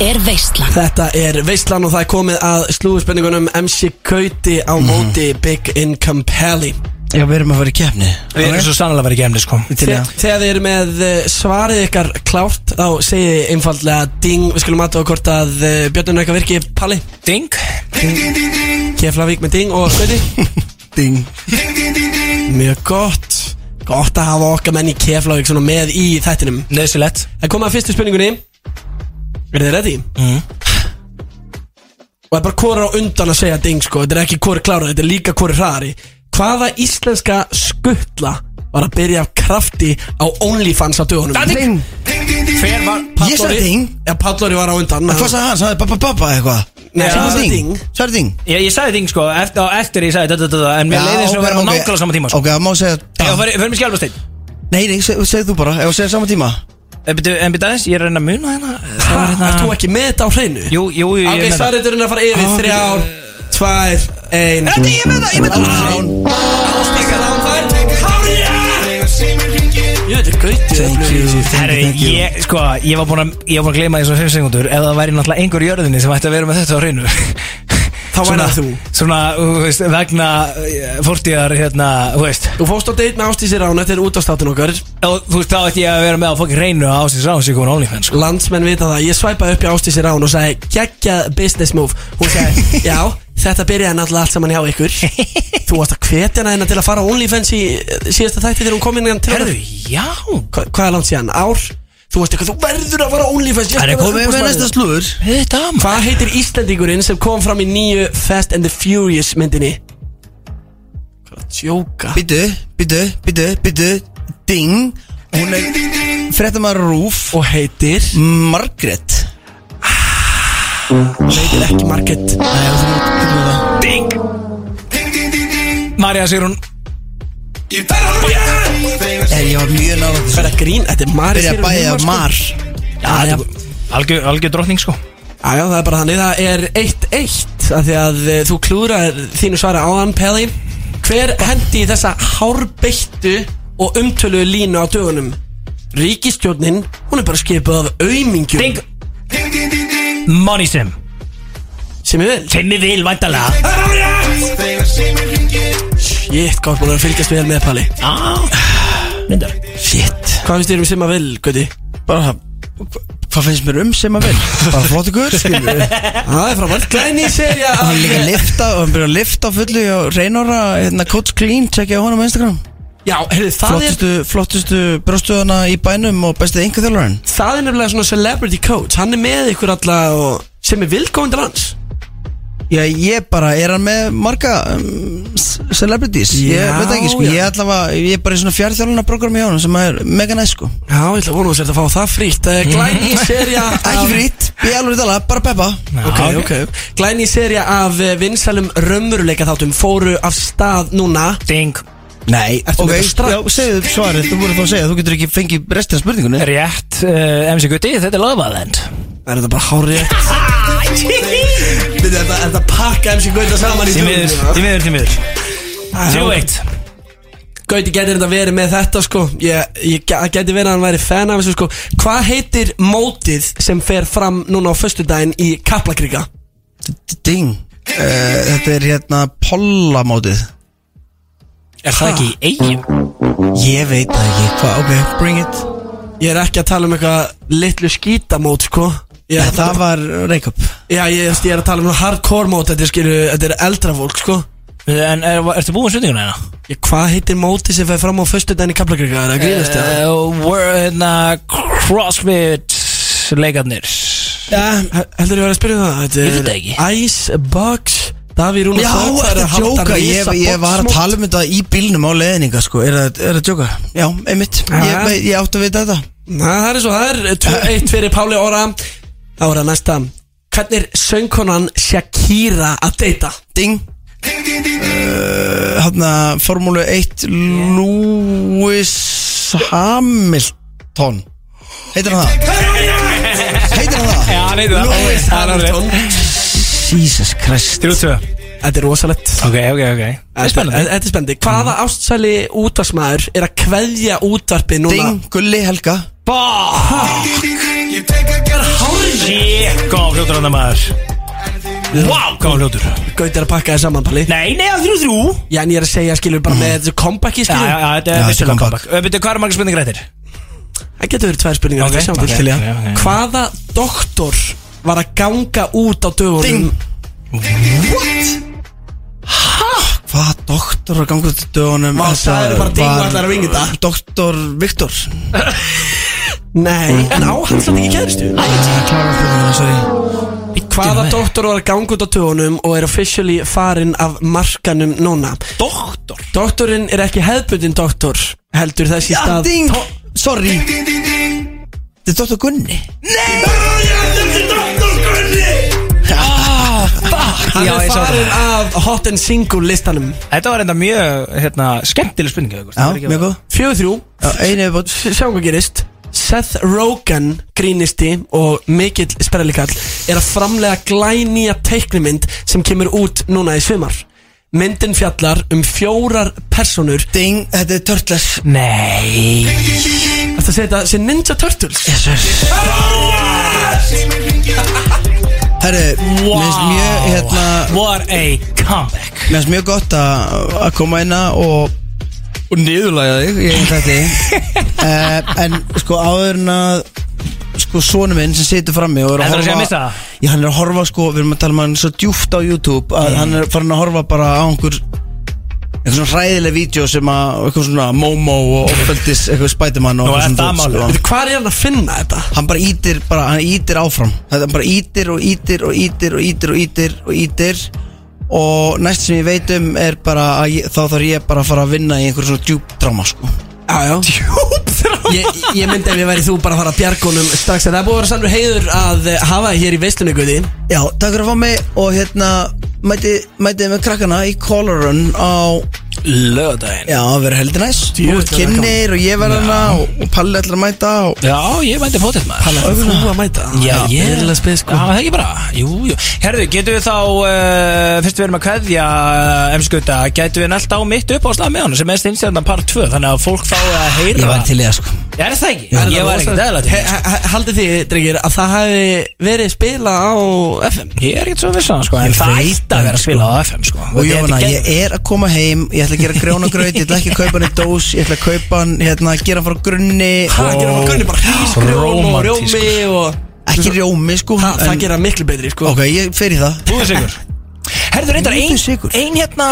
er Veistland Þetta er veistlan og það er komið að slúðspurningunum MC Kauti á móti Big Income Pally. Já, við erum að fara í kefni Við erum svo sannlega að vera í gemni, sko. Þegar þið eru með eh, svarið ykkar klárt þá segið þið einfaldlega ding. Við skulum aðtóða hvort að eh, Björnun eitthvað virki Palli. Ding. Keflavík með ding og Kauti. Ding. Mjög gott. Gott að hafa okkar menn í Keflavík svona með í þættinum. Nöðsilegt Það komið að fyrstu spurningunni Er þið ready? Mhm. Og það er bara hvori á undan að segja ding sko Þetta er ekki hvori klára, þetta er líka hvori hraðari Hvaða íslenska skuttla var að byrja af krafti á OnlyFans á dögunum? Ding. Hver var Ég sagði ding Já, Pallori var á undan En Hvað sagði hann? Sagði babba babba eitthvað? Nei, hann hann sagði ding. Sagði ding Ég, ég sagði ding, sko, eftir, á eftir ég sagði þetta, þetta, En mér leiði eins og við erum á nákvæmlega sama tíma, sko Ok, það má segja Já, fyrir fyrir mig skjálfasteinn Nei, nei, seg- segðu þú bara Ef þú segir sama tíma En byrju en byrju aðeins, ég er að reyna að muna hérna. Það var hérna Ert þú ekki með þetta á hreinu? Jú, jú, jú, ég Ok, er með það. svarið er að fara yfir Þrjár, tvær, ein. Þetta, ég er með það, ég er með það. Ástíkar án þær Hárið! Ég veit ekki gauti Herri, ég, sko, ég var búin að, ég var búin að gleyma því svona 5 sekundur Ef það væri náttúrulega einhver í jörðinni sem ætti að vera með þetta á hreinu Þá væri það þú. Svona, þú veist, vegna eh, fortíðar, hérna, þú veist. Þú fóst á date með Ástísir Rán Þetta er útastáttin okkar. Og þú veist, þá ætti ég að vera með á fokkin hreinu að ásins ráðs ég komin OnlyFans, sko. Landsmenn vita það. Ég svæpaði upp í Ástísir Rán og sagði Geggjað business move. Hún sagði Já, þetta byrjaði náttúrulega allt saman hjá ykkur. Þú varst að hvetja hana hérna til að fara á OnlyFans í eh, síðasta þætti þegar hún kom inn hérna til Herðu, já. Hva, Hvað er langt síðan? Ár? Þú veist eitthvað, þú verður að fara á OnlyFans Það er komið með uppboðsmaður. næsta slúður Þetta, maður Hvað heitir Íslandingurinn sem kom fram í nýju Fast and the Furious myndinni? Hvað er að djóka? Byttu, byttu, byttu, byttu Ding. Hún er Frettamar Rúf. Og heitir? Margaret Hún heitir ekki Marget Nei, þú þurfum að byttu það Ding Marja Sigrun Nei, ég var mjög nála Hvað er að grín? Þetta er Mari Byrja að bæja Mar Já, algjör, algjör drottning, sko Já, það er bara þannig, það er 1-1 af Því að eh, þú klúrar þínu svara áðan, Pelli Hver hendi þessa hárbeittu og umtölu línu á dögunum? Ríkistjórnin, hún er bara skipað af aumingjum Ding Money Sim ég vil ég vil, væntalega Shit, hvað er búin að fylgjast vel með, Palli? Ah, myndar Shit. Hvað finnst þér um sem að vil, Guði? Bara Hvað finnst mér um sem að vil? Bara flottu guður, skilur Það er frábært. Glæni serja Hann er líka að lifta og hann byrja að lifta fullu og reynora, hérna, Coach Clean, tjekkja á honum á Instagram. Já, heyrðu, það er Flottustu, flottustu brjóstöðuna í bænum og bestið yngur þjálfarinn Það er nefnilega svona celebrity coach. Hann er með ykkur alla og sem er vilgóðin til hans Já, ég bara, er hann með marga um, celebrities? ég Já, veit ekki, sko, já. ég ætla að, ég er bara í svona fjárþjálfuna program hjá hann sem er mega næst, sko. Já, ég ætla að vona að að fá það frýtt Glæni serja Ekki frýtt Ég alveg tala, bara peppa. Ok, ok. Glæni serja af eh, vinsælum raunveruleika þáttum fóru af stað núna. Ding. Nei, ertu Ok, með þetta strax? já, segðu svarið, þú voru þá að segja Þú getur ekki fengið restina spurningunni. Rétt, uh, MC Gutti, þetta er Love Island. Er þetta bara hárið? Þetta er þetta pakka MC Gauta saman í Því miður, því miður, því miður. Þrjú eitt. Gauti getur þetta verið með þetta sko. Ég, ég ge- það geti verið að hann væri fan af þessu sko. Hvað heitir mótið sem fer fram núna á föstudaginn í Kaplakrika? Ding. Uh, Þetta er hérna pollamótið Er það ekki í eigin? Ég veit það ekki, hvað, ok, bring it. Ég er ekki að tala um eitthvað litlu skítamót sko Nei, er það var Reykjavík Já, ég, ég er að tala um hardcore mót Þetta er, skilu, þetta er eldra fólk sko En er, ertu búin svöndinguna hérna? Ég, Hvað heitir mótið sem fer fram á föstudaginn í Kaplakrika? Er það grínast það? Uh, were, hérna, Crossfit leikarnir Já, heldur ég að vera að spyrja um það? Þetta er það ekki. Icebox Davíð Rúnar Já, Þór fær þetta er djóka Ég, ég var að tala um þetta í bílnum á leðninga sko Er það það djóka? Já, einmitt ég, átti að vita þetta Na, það er svo, það er 2-1 fyrir Páli Óra Þá er það næsta. Hvernig er söngkonan Shakira að deyta? Ding. Uh, Hanna Formúlu 1 Lewis Hamilton. Heitir hann það? Heitir hann það? Já, hann heitir það. Lewis. Hamilton. Jesus Christ. Þrjú tvö. Þetta er rosalegt. Ok, ok, ok. Það er spennandi. Þetta er spennandi. Hvaða ástsæli útvarsmaður er að kveðja útvarpið núna? Ding, Gulli Helga Shit, góð fljótur hann maður. Wow, góð fljótur Gauti er að pakka þér saman, Palli. Nei, nei, að þrjú þrjú. Já, en ég er að segja, skilur, bara með þessu kompaki, Já, skilur já, Já, er þetta er comeback. comeback. Veitu, hvað er marga spurningar eftir? Það getur verið tvær spurningar Ok, okay, sjáum ok, já. ok, ok. Hvaða doktor var að ganga út á dögunum Hvað doktor var gangur til dögunum? Vá, Þetta sagðirðu bara ding og var ætlaðir að vinga þetta? Doktor Viktor. Nei, en á hann samt ekki kæristu Klára spurninguna, sorry. Hvaða doktor var að ganga út á dögunum og er officially farin af markanum núna? Doktor? Doktorinn er ekki hefðbundin doktor Heldur þessi Já, stað ding. Sorry. Þetta er doktor Gunni Hann Já, er ég sá farin það. af hot and single listanum. Þetta var enda mjög, hérna, skemmtileg spurning. Já, Það er ekki- mjög góð. Fjögur þrjú. Já, einu viðbót Sjáum hvað gerist. Seth Rogen, grínisti og mikill sperrlikall er að framlega glænýja teiknimynd sem kemur út núna í svimar Myndin fjallar um fjórar personur. Ding, þetta er Turtles. Nei. Þetta segja þetta sem Ninja Turtles? Yes sir Herru, mér finnst mjög hérna What a comeback. Mér finnst mjög gott að að koma inn og og niðurlæga þig. Ég veit þetta uh, en sko áður en að sko sonu minn sem situr frammi og er að Ætlarðu að segja horfa missa það? Já, hann er að horfa sko, við erum að tala um hann svo djúft á YouTube að hann er farin að horfa bara á einhver eitthvað svona hræðileg vídeo sem að eitthvað svona Momo og ofbeldis eitthvað Spiderman og eitthvað er svona það málið? sko. Veitu, Hvað er hann að finna þetta? hann bara ítir, bara, hann ítir áfram þetta bara ítir og ítir og ítir og ítir og ítir og ítir og næst sem ég veit um er bara að ég, þá þarf ég bara að fara að vinna í einhver svona djúb drama sko Já, já ég, ég myndi ef ég væri þú bara að fara að bjargónum strax. En það er búið að vera sannur heiður að eh, hafa þig hér í veistunni Guði. Já, takk fyrir að fá mig og hérna mæti, mætið með krakkana í Colorun á Löðdæin Já, það verður heldur næst. Þú ert er kynnir og ég verður hana og, og Palli ætlar að mæta og Já, ég mæti fótið maður. Palli, ætlar þú að mæta? Já, ég Eðlilega spes, sko. Já, það ekki bara. Jú, jú. Herðu, getum við þá uh, Fyrst við erum að kveðja uh, M-skuta Getum við nælt á mitt upp á slag með hann Sem er steinstjarnan part 2 Þannig að fólk fá að heyra. Ég var til í það sko Er það ekki? Er ég það var ekki he- Haldið þið, drengir, að það hafi verið spila á FM? Ég er ekkert svo vissan sko En Ég það ætti að vera að spila á FM sko. Og Jóna, ég er að koma heim, ég ætla að gera grjónagraut, ég ætla ekki að kaupa hann í dós, ég ætla að kaupa hann, hérna, gera hann frá grunni Það gerir maður grunni bara hrísgrjón og rjómi og Ekki rjómi, sko Það, en- gera miklu betri, sko. Ok, ég fer í það. Sigur. Ein, Búðu sigur. ein hérna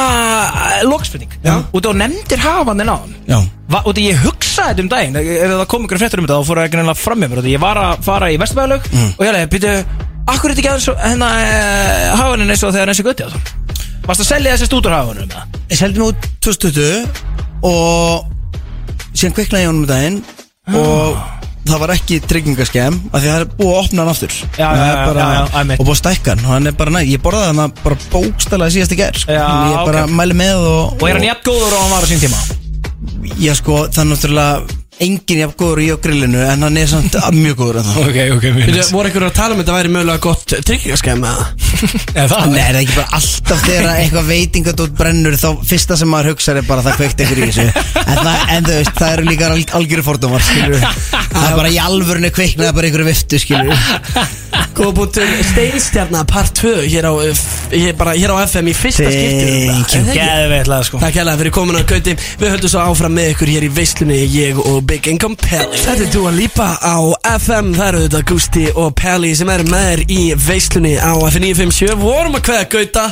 Lókspurning Út á nefndir hafandi náðan Já Va, og ég hugsaði þetta um daginn ef það kom ykkur fréttur um þetta þá fór það ekki nefnilega fram með mér og ég var að fara í Vesturbæðalög Mm. og ég leiði, býtu, akkur er þetta ekki aðeins og- hérna uh, hafanin eins og þegar þessi gutti á það Varst að selja þessi stútur hafanum um það? Ég seldi mig út 2020 og síðan kveiknaði ég honum um daginn og það var ekki tryggingaskem af því að það er búið að opna hann aftur Já, já, bara, já. Og búið að stækka hann og hann er bara næ Ég borðaði hann bara bókstælega síðast í ger sko. Ég bara ok. mæli með og Og er hann jafn góður og hann var á sín tíma? Já sko, það er náttúrulega engin jafn góður í grillinu En hann er samt mjög góður en það Ok, ok, Veitu, voru einhverju að tala um þetta væri mögulega gott tryggingaskemm eða? Eða það? Nei, það er ekki bara alltaf þegar eitthvað veitingadótt brennur þá fyrsta sem maður hugsa er bara að það kveikt einhver í þessu. En, það, en þú veist, það eru líka al, algjöru fordómar skilur það er bara í alvörinu kveiknaði bara einhverju viftu skilur Góða bútur Steinstjarnar part 2 hér á, f- hér, bara, hér á FM í fyrsta Thank skipti you. Geðveitlega sko. Takk hérlega fyrir komin að gauti Við höldum svo áfram með ykkur hér í veislunni Ég og Big Income Pelli Þetta er Dua Lipa á FM Það eru þetta Gusti og Pelli sem eru með þér í veislunni á FM 957 Vorum að kveða gauta.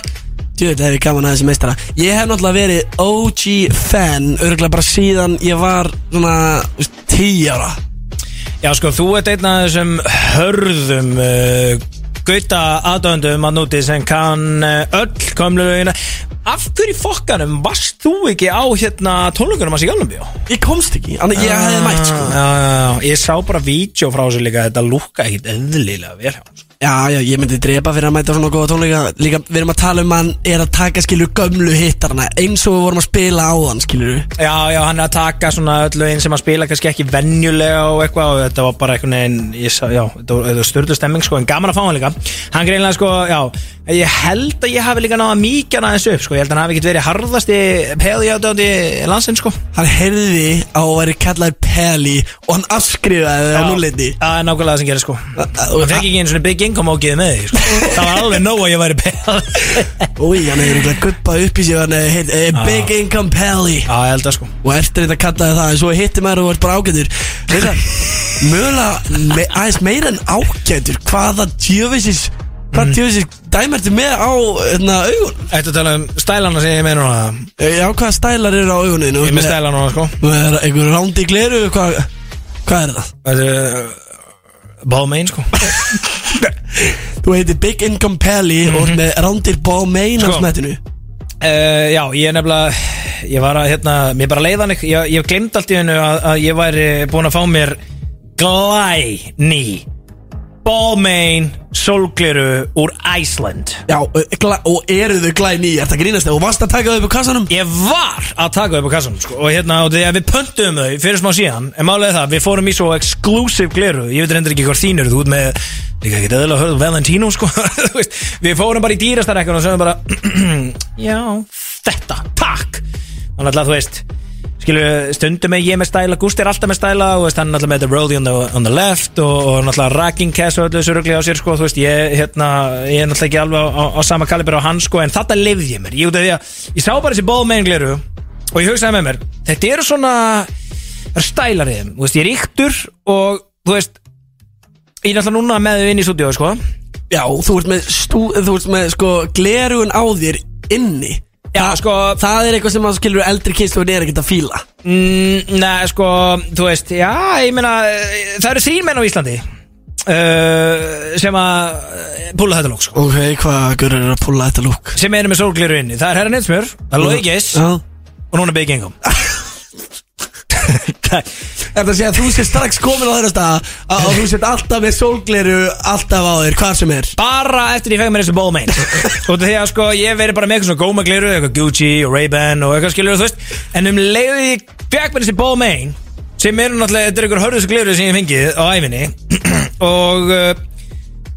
Djöðu, það er gaman að þessi meistara. Ég hef náttúrulega verið OG fan Örgulega bara síðan ég var svona þú veist, 10 ára. Já sko, þú ert einn af þessum hörðum uh, Gauta aðdöndum að núti sem kann uh, öll komlu Af hverju í fokkanum varst þú ekki á hérna tónleikunum að sig Alnabjó? Ég komst ekki, þannig ég hefði mætt sko Já, já, já, ég sá bara vídeo frá þessu líka Þetta lúkka ekkit eðlilega vel hjá hann, sko. Já, já, ég myndi drepa fyrir að mæta svona góða tónleika. Líka, við erum að tala um hann er að taka skilur gömlu hittarna Eins og við vorum að spila á hann, skilur Já, já, hann er að taka svona öll lögin sem að spila kannski ekki venjulega og eitthvað og þetta var bara einhvern veginn, ég sá, já, þetta var, var styrlu stemming sko, en gaman að fá hann líka. Hann greinlega sko, já, ég held að ég hafi líka náða hann aðeins upp sko, ég held að hann hafi ekkert verið harðasti peði er ágiðið með því sko. Það var alveg nóg að ég væri Úi, hann hefur eitthvað guppað upp í sig Hann hefur heit, eh, Big Income Peli Já, ég held að sko Og eftir þetta kallaði það En svo hitti maður og vart bara ágætur það, mögulega me, aðeins meira en ágætur Hvaða djöfisis Hvað djöfisis dæmi ertu með á hérna, augun? Að tala um stælana sem ég meina núna Já, hvaða stælar eru á auguninu? Ég er með stæla núna sko Nú er einhver rándi gleru Hvað, hvað er það? Þetta er uh, Balmain sko. Þú heitir Big Income Peli Og ert með rándir Balmain á Sko. smettinu. Uh, já, ég er nefnilega Ég var að, hérna, mér bara leiðan Ég, ég glemt allt í hennu að, að ég væri búin að fá mér Glæni Balmain Solgliru úr Iceland. Já, og, gla, og eru þau glæni í Þetta grínast? Og varst að taka þau upp á kassanum? Ég var að taka upp á kassanum sko. Og hérna, og að við pöntum þau fyrir smá síðan En málega það, við fórum í svo exclusive gliru Ég veit reyndar ekki hvað þín eru Þú ert með, líka ekki eðlilega hörðu Valentino sko Þú Við fórum bara í dýrastarekkan og sögum bara Já, þetta, takk. Þannig að þú veist Skilu, stundum er ég með stæla Gústi er alltaf með stæla og veist, hann er alltaf með the rollie on the, on the left og, og náttúrulega racking cash og öllu þessu rugli á sér sko, þú veist, ég, hérna, ég er náttúrulega ekki alveg á, á, á sama kalibur á hann sko, en þetta lifði ég mér, ég út af því að ég sá bara þessi bólmeingleru og ég hugsaði með mér þetta eru svona það eru stælar í þeim, þú veist, ég er yktur og þú veist ég er náttúrulega núna með þau inn í stúdíu sko. Já, þú ert með, stú, þú ert með sko, glerugun á þér inni Já, sko Það er eitthvað sem að skilur eldri kynsluðin er ekkert að fíla Mm, Nei, sko, þú veist, já, ég meina, eh, það eru þrín menn á Íslandi uh, sem að uh, púla þetta lúk, sko. Ok, hvað görur er að púla þetta lúk? Sem eru með sólgliru inni. Það er Herra Netsmjör, það er Lói Já og núna Big Income. Þetta sé að þú sé strax komin á þeirra stað að að þú set alltaf með sólgleru alltaf á þér, hvar sem er Bara eftir ég fekk mér þessu bólmein. og því að, sko, ég verið bara með eitthvað svona góma gliru, eitthvað Gucci og Ray-Ban og eitthvað skilur, þú veist. En um leiðu ég fekk mér þessi bólmein, sem eru náttúrulega, þetta er ykkur hörðustu gliru sem ég fengið á æfinni. og uh,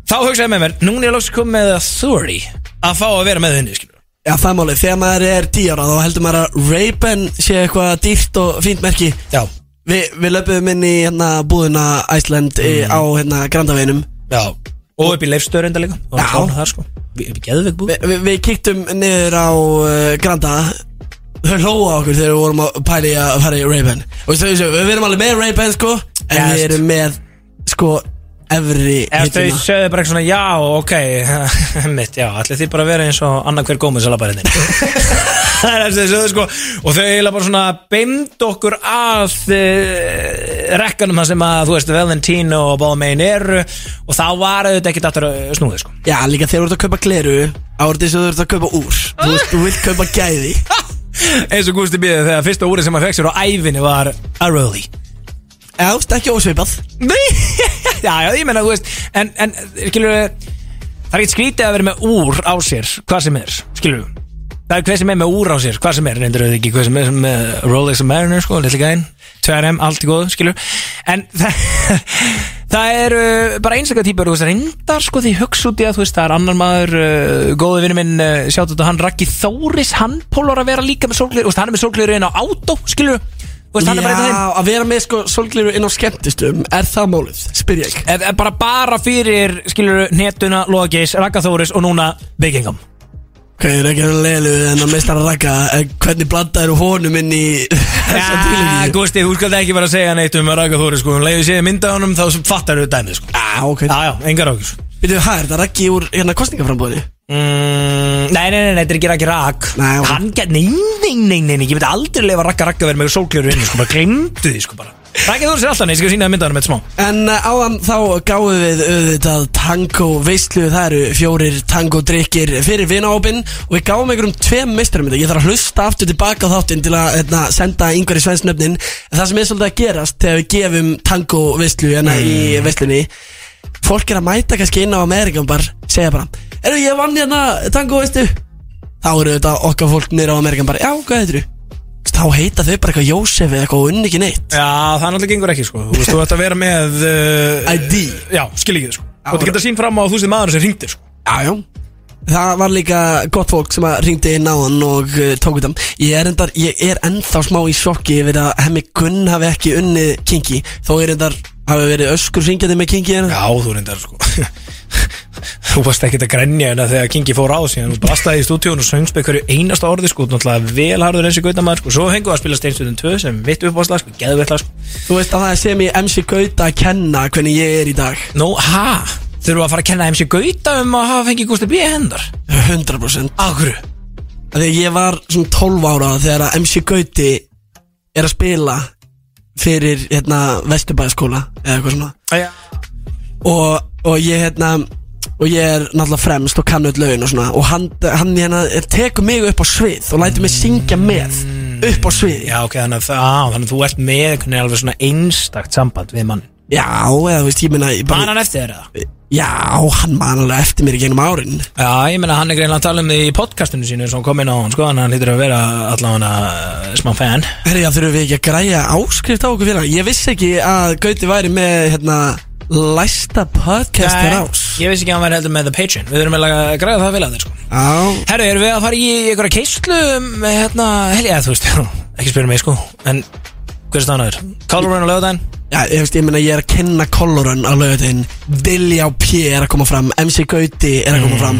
þá hugsaði ég með mér, núna er ég lóks komið með authority að fá að vera með þinni, skilur. Já, það er málið, þegar maður er 10 ára þá heldur maður að Ray-Ban sé eitthvað dýrt og fínt merki. Já. Vi, Við löpum inn í hérna búðina Æsland mm. á hérna Grandaveginum. Já. Og upp í leifstöðurenda líka. Og Já. þar sko. Vi- Upp í geðveik búð. Vi, vi, Við kíktum niður á uh, Granda. Þau hlóa okkur þegar við vorum að pæli að fara í Ray-Ban við erum alveg með Ray-Ban sko. En við erum með sko Efri Ef þau hituna. sögðu bara eitthvað svona Já, ok. Mitt, já Allir því bara að vera eins og annar hver gómið Salabæriðin Það er að þau sögðu sko. Og þau eiginlega bara svona Beimd okkur að uh, Rekkanum það sem að Þú veist Valentino og Balmain eru. Og þá var auðvitað ekki dættur snúið sko. Já, líka þegar þú ert að kaupa gleru þess að þú ert að kaupa úr. Þú veist, þú vilt kaupa gæði. Eins og Gusti býði þegar fyrsta úrið sem að fekk sér á ævinni var A Rolly Já, þú veist, ekki ósveipað Nei, já, já, ég meina, þú veist En, en, skilur Það er ekkert skrítið að vera með úr á sér Hvað sem er, skilur Það er hver sem er með úr á sér, hvað sem er Reyndur auðvitað ekki hvað sem er með Rolex og Mariner, sko, litli gæinn 2RM, allt í góðu, skilur En það, það eru bara einstaklega típur, reyndar sko því hugsa út í að, þú veist, það er annar maður uh, góði vinnu minn, uh, sjátt þetta hann Raggi Þóris, hann pólvar að vera líka með sólglir, hann er með sólglir inn á átó, skilur veist, er Já, að vera með sko sólgliru inn á skemmtistum Er það málið, spyr ég. Ef- ef bara bara fyrir, skilur, netuna, Logis, Ragga Þóris og núna Vikingam Hvað er ekki að leilu en að meistara rakka en Hvernig blandaður honum inn í þessa Ja, tílingi Gusti, þú skalt ekki bara að segja neitt um Ragga Þóris, sko, um leiðu séð mynda honum þá fattar þú dæmið, sko. Já, ok. Já, já, engar ákjus Veitu, hæ, er þetta rakki úr hérna kostningaframbóðinu? Mm, nei, nei, nei, nei, þetta er ekki Raggi Ragg. Nei, ok. Hann get, nei, nei, nei, nei, nei Ég veit aldrei lefa Ragga Ragga verið með sólkljóru inni, sko, bara glemdu því, sko, bara. Raggi Þóris er alltaf, nei, ég skal sína það mynda honum eitt smá. En uh, áðan þá gáum við auðvitað tango veistlu Það eru fjórir tango drikkir fyrir vinahópin Og við gáum einhverjum tveim meistarum þetta Ég þarf að hlusta aftur tilbaka á þáttinn Til að hérna, senda yngvar í svensnöfnin En það sem er svolítið að gerast Þegar við gefum tango veistlu hérna í veistlunni Fólk er að mæta kannski inn á Amerikan bara Segja bara Eru ég vann hérna tango veistlu Þá eru þetta okkar fólk nýra á Amerikan bara Já, hvað heitir þú? Þá heita þau bara eitthvað Jósef eða eitthvað unni ekki neitt. Já, það náttúrulega gengur ekki, sko. Þú veist, þú ætti að vera með uh, ID. Já, skil ekki þið, sko Þú ætti að geta sín fram á þú séð maður sem ringdir, sko. Já, já. Það var líka gott fólk sem að ringdi inn á hann og uh, tók þetta Ég er, endar, ég er ennþá smá í sjokki yfir að hemmi Gunn hafi ekki unnið Kingi Þó er endar hafi verið öskur ringjandi með Kingi hérna? Já, þú reyndar, sko. Þú varst ekkert að grenja hérna þegar Kingi fór á síðan Þú brastaði í stúdíun og söngst með hverju einasta orði, sko. Náttúrulega velharður eins og gautamæður, sko. Svo hengu að spila Steinstöðun 2 sem vitt uppáðslag, sko. Geðveitlag, sko. Þú veist að það er sem í MC Gauta að kenna hvernig ég er í dag. Nú, ha? Þurfum að fara að kenna MC Gauta um að hafa fengið Gústi B. hendar? 100% Akkur Þegar ég var svona 12 ára þegar að MC Gauti er að spila fyrir hérna Vesturbæðaskóla eða eitthvað svona. Já. Og, og ég hérna og ég er náttúrulega fremst og kann öll lögin og svona. Og hann, hann hérna tekur mig upp á svið og lætur mig syngja með upp á svið Já, ok, þannig að, það- þannig að þú ert með einhvern veginn alveg svona einstakt samband við mann Já, eða þú veist, ég ég bara- Man hann eftir þér eða? Já, hann man alveg eftir mér í gegnum árin. Já, ég meina hann er greinlega að tala um því í podcastinu sínu sem kom inn á hann, sko, þannig að hann lítur að vera allavega smá fan. Herri, já, þurfum við ekki að græja áskrift á okkur fyrir Ég vissi ekki að Gauti væri með, hérna, læsta podcast þér ás Ég vissi ekki að hann væri heldur með The Patreon. Við þurfum að græða það að þér, sko. Já, Herru, erum við að fara í einhverja keislu með, hérna, helgi, eða þú veist, ekki spyrja mig, sko En, hver er stanaður? Colorado á lögudaginn? já, ég veist, ég meina ég er að kenna Colorun á lögutin Dilljá P er að koma fram MC Gauti er að koma fram.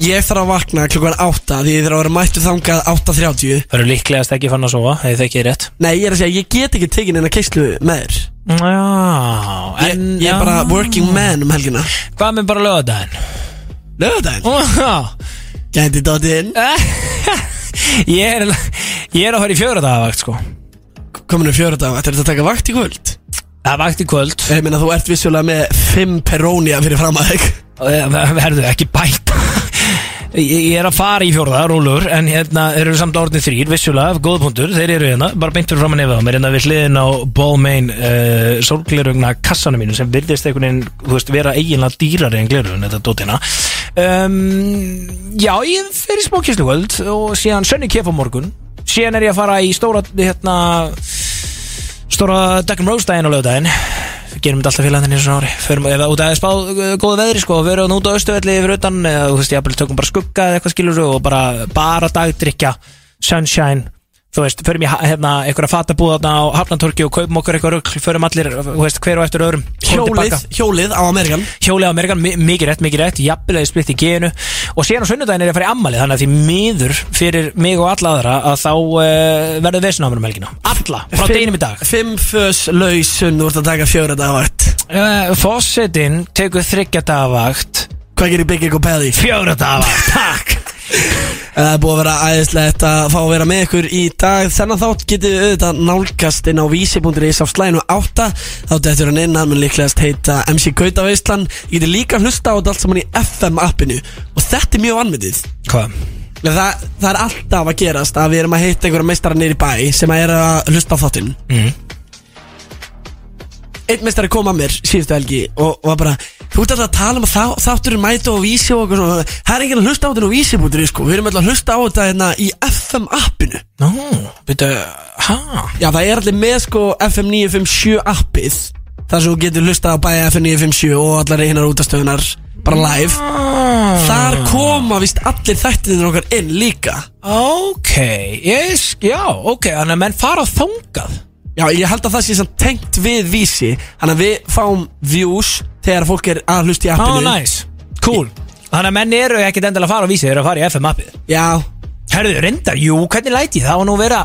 Ég þarf að vakna klukkan 8 Því ég þarf að vera mættu þangað 8.30 Það eru líklegast ekki fann að sofa, hefði það ekki rétt. Nei, ég er að segja, ég get ekki tekin inn að keislu með þér. Já, Ég, en ég er bara working man um helgina. Hvað með bara lögudaginn? Lögudaginn? Já. Gæti dótið inn. Ég er, ég er að fara í fjóra dagavakt, sko Kominu fjóra dag, ættir þetta að taka vakt í kvöld? Það er vakt í kvöld. Ég meina, þú ert vissulega með 5 perónia fyrir fram að þig Verðu ekki bæta Ég er að fara í fjórða, rólur En hérna eru samt orðin þrýr, vissulega Góða punktur, þeir eru hérna, bara beint fyrir fram að nefa Mér er hérna við hliðin á Ballmain uh, Sólglerugna kassanum mínu Sem virðist einhvern veginn, þú veist, vera eiginlega dýrari En glerun, þetta dótina um, Já, ég fer í smókistlugöld Og síðan sönni kef á morgun Síðan er ég að fara í stóra, hérna Stóra and Rose daginn á lögdaginn gerum þetta alltaf félagarnir í svona ári. Förum, ef út að spá uh, góða veðri sko. Við erum út á austuvelli yfir utan Eða þú veist, ég tökum bara skugga eða eitthvað skilur Og bara, bara dagdrykja Sunshine Þú veist, förum ég hérna einhverja fatabúða á Hafnantorki og kaupum okkur eitthvað rugl Förum allir, þú veist, hver og eftir öðrum Hjólið, hjólið á Amerikan. Hjólið á Amerikan, mi- mikið rétt, mikið rétt Jafnilega splitt í genu Og síðan á sunnudaginn er ég að fara í ammali Þannig að því miður fyrir mig og alla aðra Að þá uh, verður vesunámur um helgina. Alla, frá deginum í dag. Fimm fös lausun, ert að taka fjóra dag vakt. Uh, Fossetin tekur þryggja dagavakt Hvað gerir Egg og Pelli? Fjóra dagavakt, takk Það er búið að vera æðislegt að fá að vera með ykkur í dag. Þennan þátt getið þið auðvitað nálgast inn á vísi.is á slæðinu 8 Þáttu eftir hann inn, hann mun líklegast heita MC Gauta Veistlan Ég geti líka hlusta á þetta allt saman í FM appinu. Og þetta er mjög vanmyndið Hvað? Það, það er alltaf að gerast að við erum að heita einhverja meistara neyri bæ sem að er að hlusta á þáttinn. Mm. einn meistari kom að mér síðustu helgi og var bara Þú ert alltaf að tala um að þá, þátturinn mæta og vísi og eitthvað svona. Það er enginn að hlusta á þetta á vísi.ri sko. Við erum alltaf að hlusta á þetta hérna í FM appinu. Nú, byrju, hæ? Já, það er allir með sko FM 957 appið. Þar sem þú getur hlusta á bæja FM 957 og allar einar útastöðunar bara live. Þar koma vist allir þættinir okkar inn líka. Ok, yes, já, ok, þannig að menn fara á þangað Já, ég held að það sé samt tengt við vísi Þannig að við fáum views þegar fólk er að hlusta í Á, appinu næs, cool. Þannig að menn eru ekkit endilega að fara á vísi, þeir eru að fara í FM appið. Já. Herðu, reyndar, jú, hvernig læti ég? Það var nú vera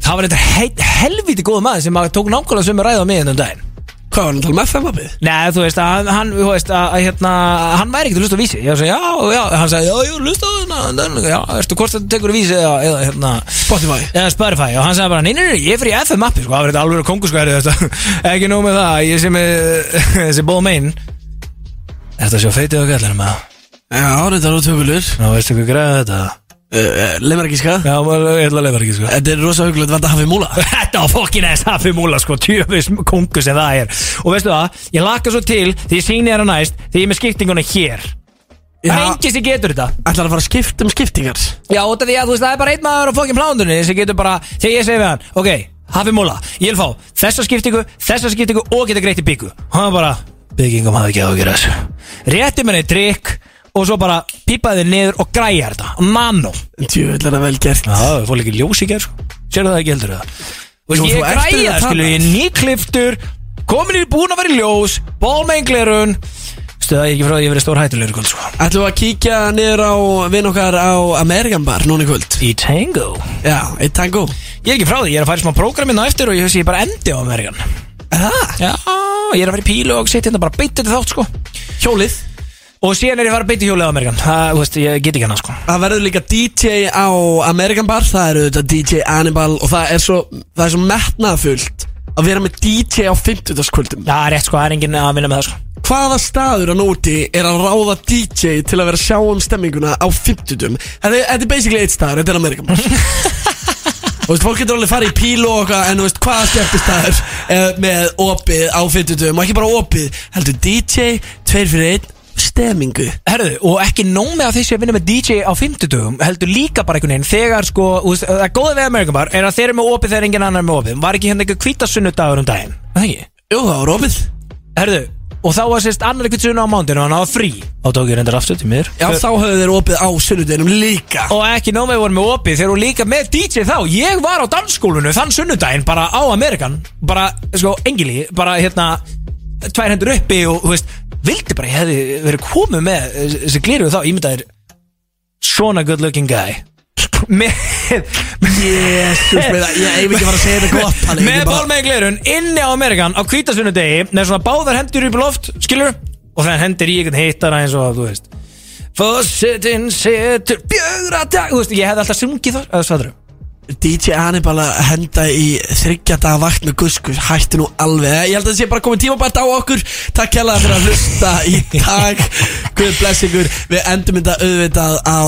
Það var þetta hel, helviti góð maður sem að tók nákvæmlega sömu ræð á mig ennum daginn Hvað var hann að tala um FM appið? Nei, þú veist að hann, þú veist að, að hérna, hann væri ekkert að hlusta á vísi. Ég sagði, já, já, hann sagði, já, ég hlusta á hérna Já, veistu, hvort þetta tekur vísi eða, eða hérna Spotify. Eða Spotify, og hann sagði bara, nei, nei, nei, ég er fyrir FM appi, sko, það var þetta alveg konguskværi, þetta. Ekki nóg með það, ég sé með þessi ból mein Þetta sjá feitið og gætlir með það Já, þetta er ótökulur Ná, veistu hvað græða þetta? Uh, Lemarkiska Já, ég ætla að lefa ekki, sko Þetta er rosa hugulegt vant að hafa í múla. Þetta var fokkin eða hafi múla sko Tjöfis kongu sem það er. Og veistu það, ég laka svo til Því ég síni þér að næst Því ég er með skiptinguna hér. Það er enginn sem getur þetta. Ætlar að fara að skipta um skiptingar? Já, út af því að þú veist, það er bara einn maður á fokkin plánunni Sem getur bara, þegar ég segi við hann Ok, hafi múla, ég vil fá þessa skiptingu Þessa skiptingu og geta greitt í bíku Hann var bara, byggingum hafði ekki á að gera þessu Rétti eitt drikk Og svo bara pípaði þér niður og græja þetta. Mano er það vel gert. Já, það fór ekki ljós í gerð sko. Sérðu það ekki heldur það Þú veist, Jú, ég þú ert græja, að tala. skilu, ég er nýkliftur Komin í búin að vera í ljós Bólmenglerun. Stuða ég ekki frá að ég verið stór hættulegur í kvöld sko. Ætlum við að kíkja niður á vinn okkar á Amerikan bar núna í kvöld? Í Tango. Já, eitt tango. Ég er ekki frá því, ég er að fara í smá prógraminn á eftir Og ég hef ég bara endi á Amerikan Það? Já, ég er að fara í pílu og setja hérna bara beitið þátt sko. Hjólið Og síðan er ég að fara að beita hjólið á Amerikan Það, þú veist, ég get ekki hana sko. Það verður líka DJ á Amerikan bar Það eru þetta DJ Annibal Og það er svo, það er svo metnaðfullt Að vera með DJ á 50-kvöldum Já, rétt sko, það er enginn að vinna með það sko. Hvaða staður á nóti er að ráða DJ til að vera að sjá um stemminguna á 50 Þetta er, þetta er basically eitt staður, þetta er Amerikan bar. Þú veist, fólk getur alveg farið í pílu og okkar En þú veist, hvaða skemmtistæður er með opið á 50 Og ekki bara opið, heldur DJ, tveir fyrir einn, stemmingu. Herðu, og ekki nóg með að þeir sé að vinna með DJ á 50 dögum heldur líka bara einhvern veginn þegar sko, veist, það góða við Amerikan Bar er að þeir eru með opið þegar enginn annar er með opið. Var ekki hérna eitthvað hvítasunnudagur um daginn? Er það ekki? Jú, það var opið. Herðu, og þá var sérst annar eitthvað sunnu á mándinu og hann hafa frí. Á tókir reyndar aftur til mér. Já, þá höfðu þeir opið á sunnudeginum líka. Og ekki nóg með að voru með opið þeir voru líka með DJ þá. Ég var á dansskólinu þann sunnudaginn bara á Amerikan bara, sko, engili bara hérna tvær hendur uppi og, þú veist, vildi bara ég hefði verið komið með þessi gliru þá, ímyndaðir svona good looking guy. Með það, ég hef ekki fara að segja þetta gott Palli, með ég með glirun inni á Amerikan á kvítasunnudegi með svona báðar hendur upp í loft skilur og þannig hendur í einhvern hittara eins og þú veist. Fossetin setur bjögra dag Þú veist, ég hefði alltaf sungið þar eða svarður DJ Hannibal að henda í þryggjata vakt með guskus Hætti nú alveg. Ég held að það sé bara komið tímabært á okkur. Takk hérlega fyrir að hlusta í dag. Guð bless ykkur. Við endum þetta auðvitað á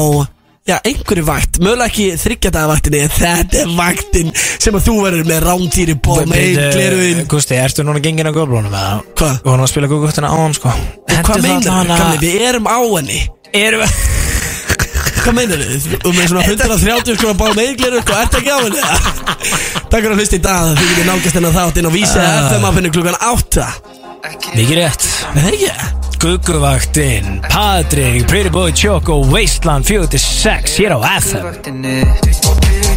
Já, einhverju vakt, mögulega ekki þryggjata vaktinni þetta er vaktin sem að þú verður með rántýri ból með gleruðin Gusti, ertu núna gengin á göflunum eða? Hvað? Við vorum að spila guguttina á hann sko Hvað? Kamli, við erum á henni. Erum við Hvað meinar þú? Og með svona 130 skona ból með gleruðin Hvað ert ekki á henni? Takk fyrir að hlusta í dag Þið getur nálgast hennar þátt inn á Vísa FM appinu klukkan 8 Mikið rétt. Nei, ekki? Gugguvaktinn, Patrik, Pretty Boy Choco, Wasteland 46 hér á FM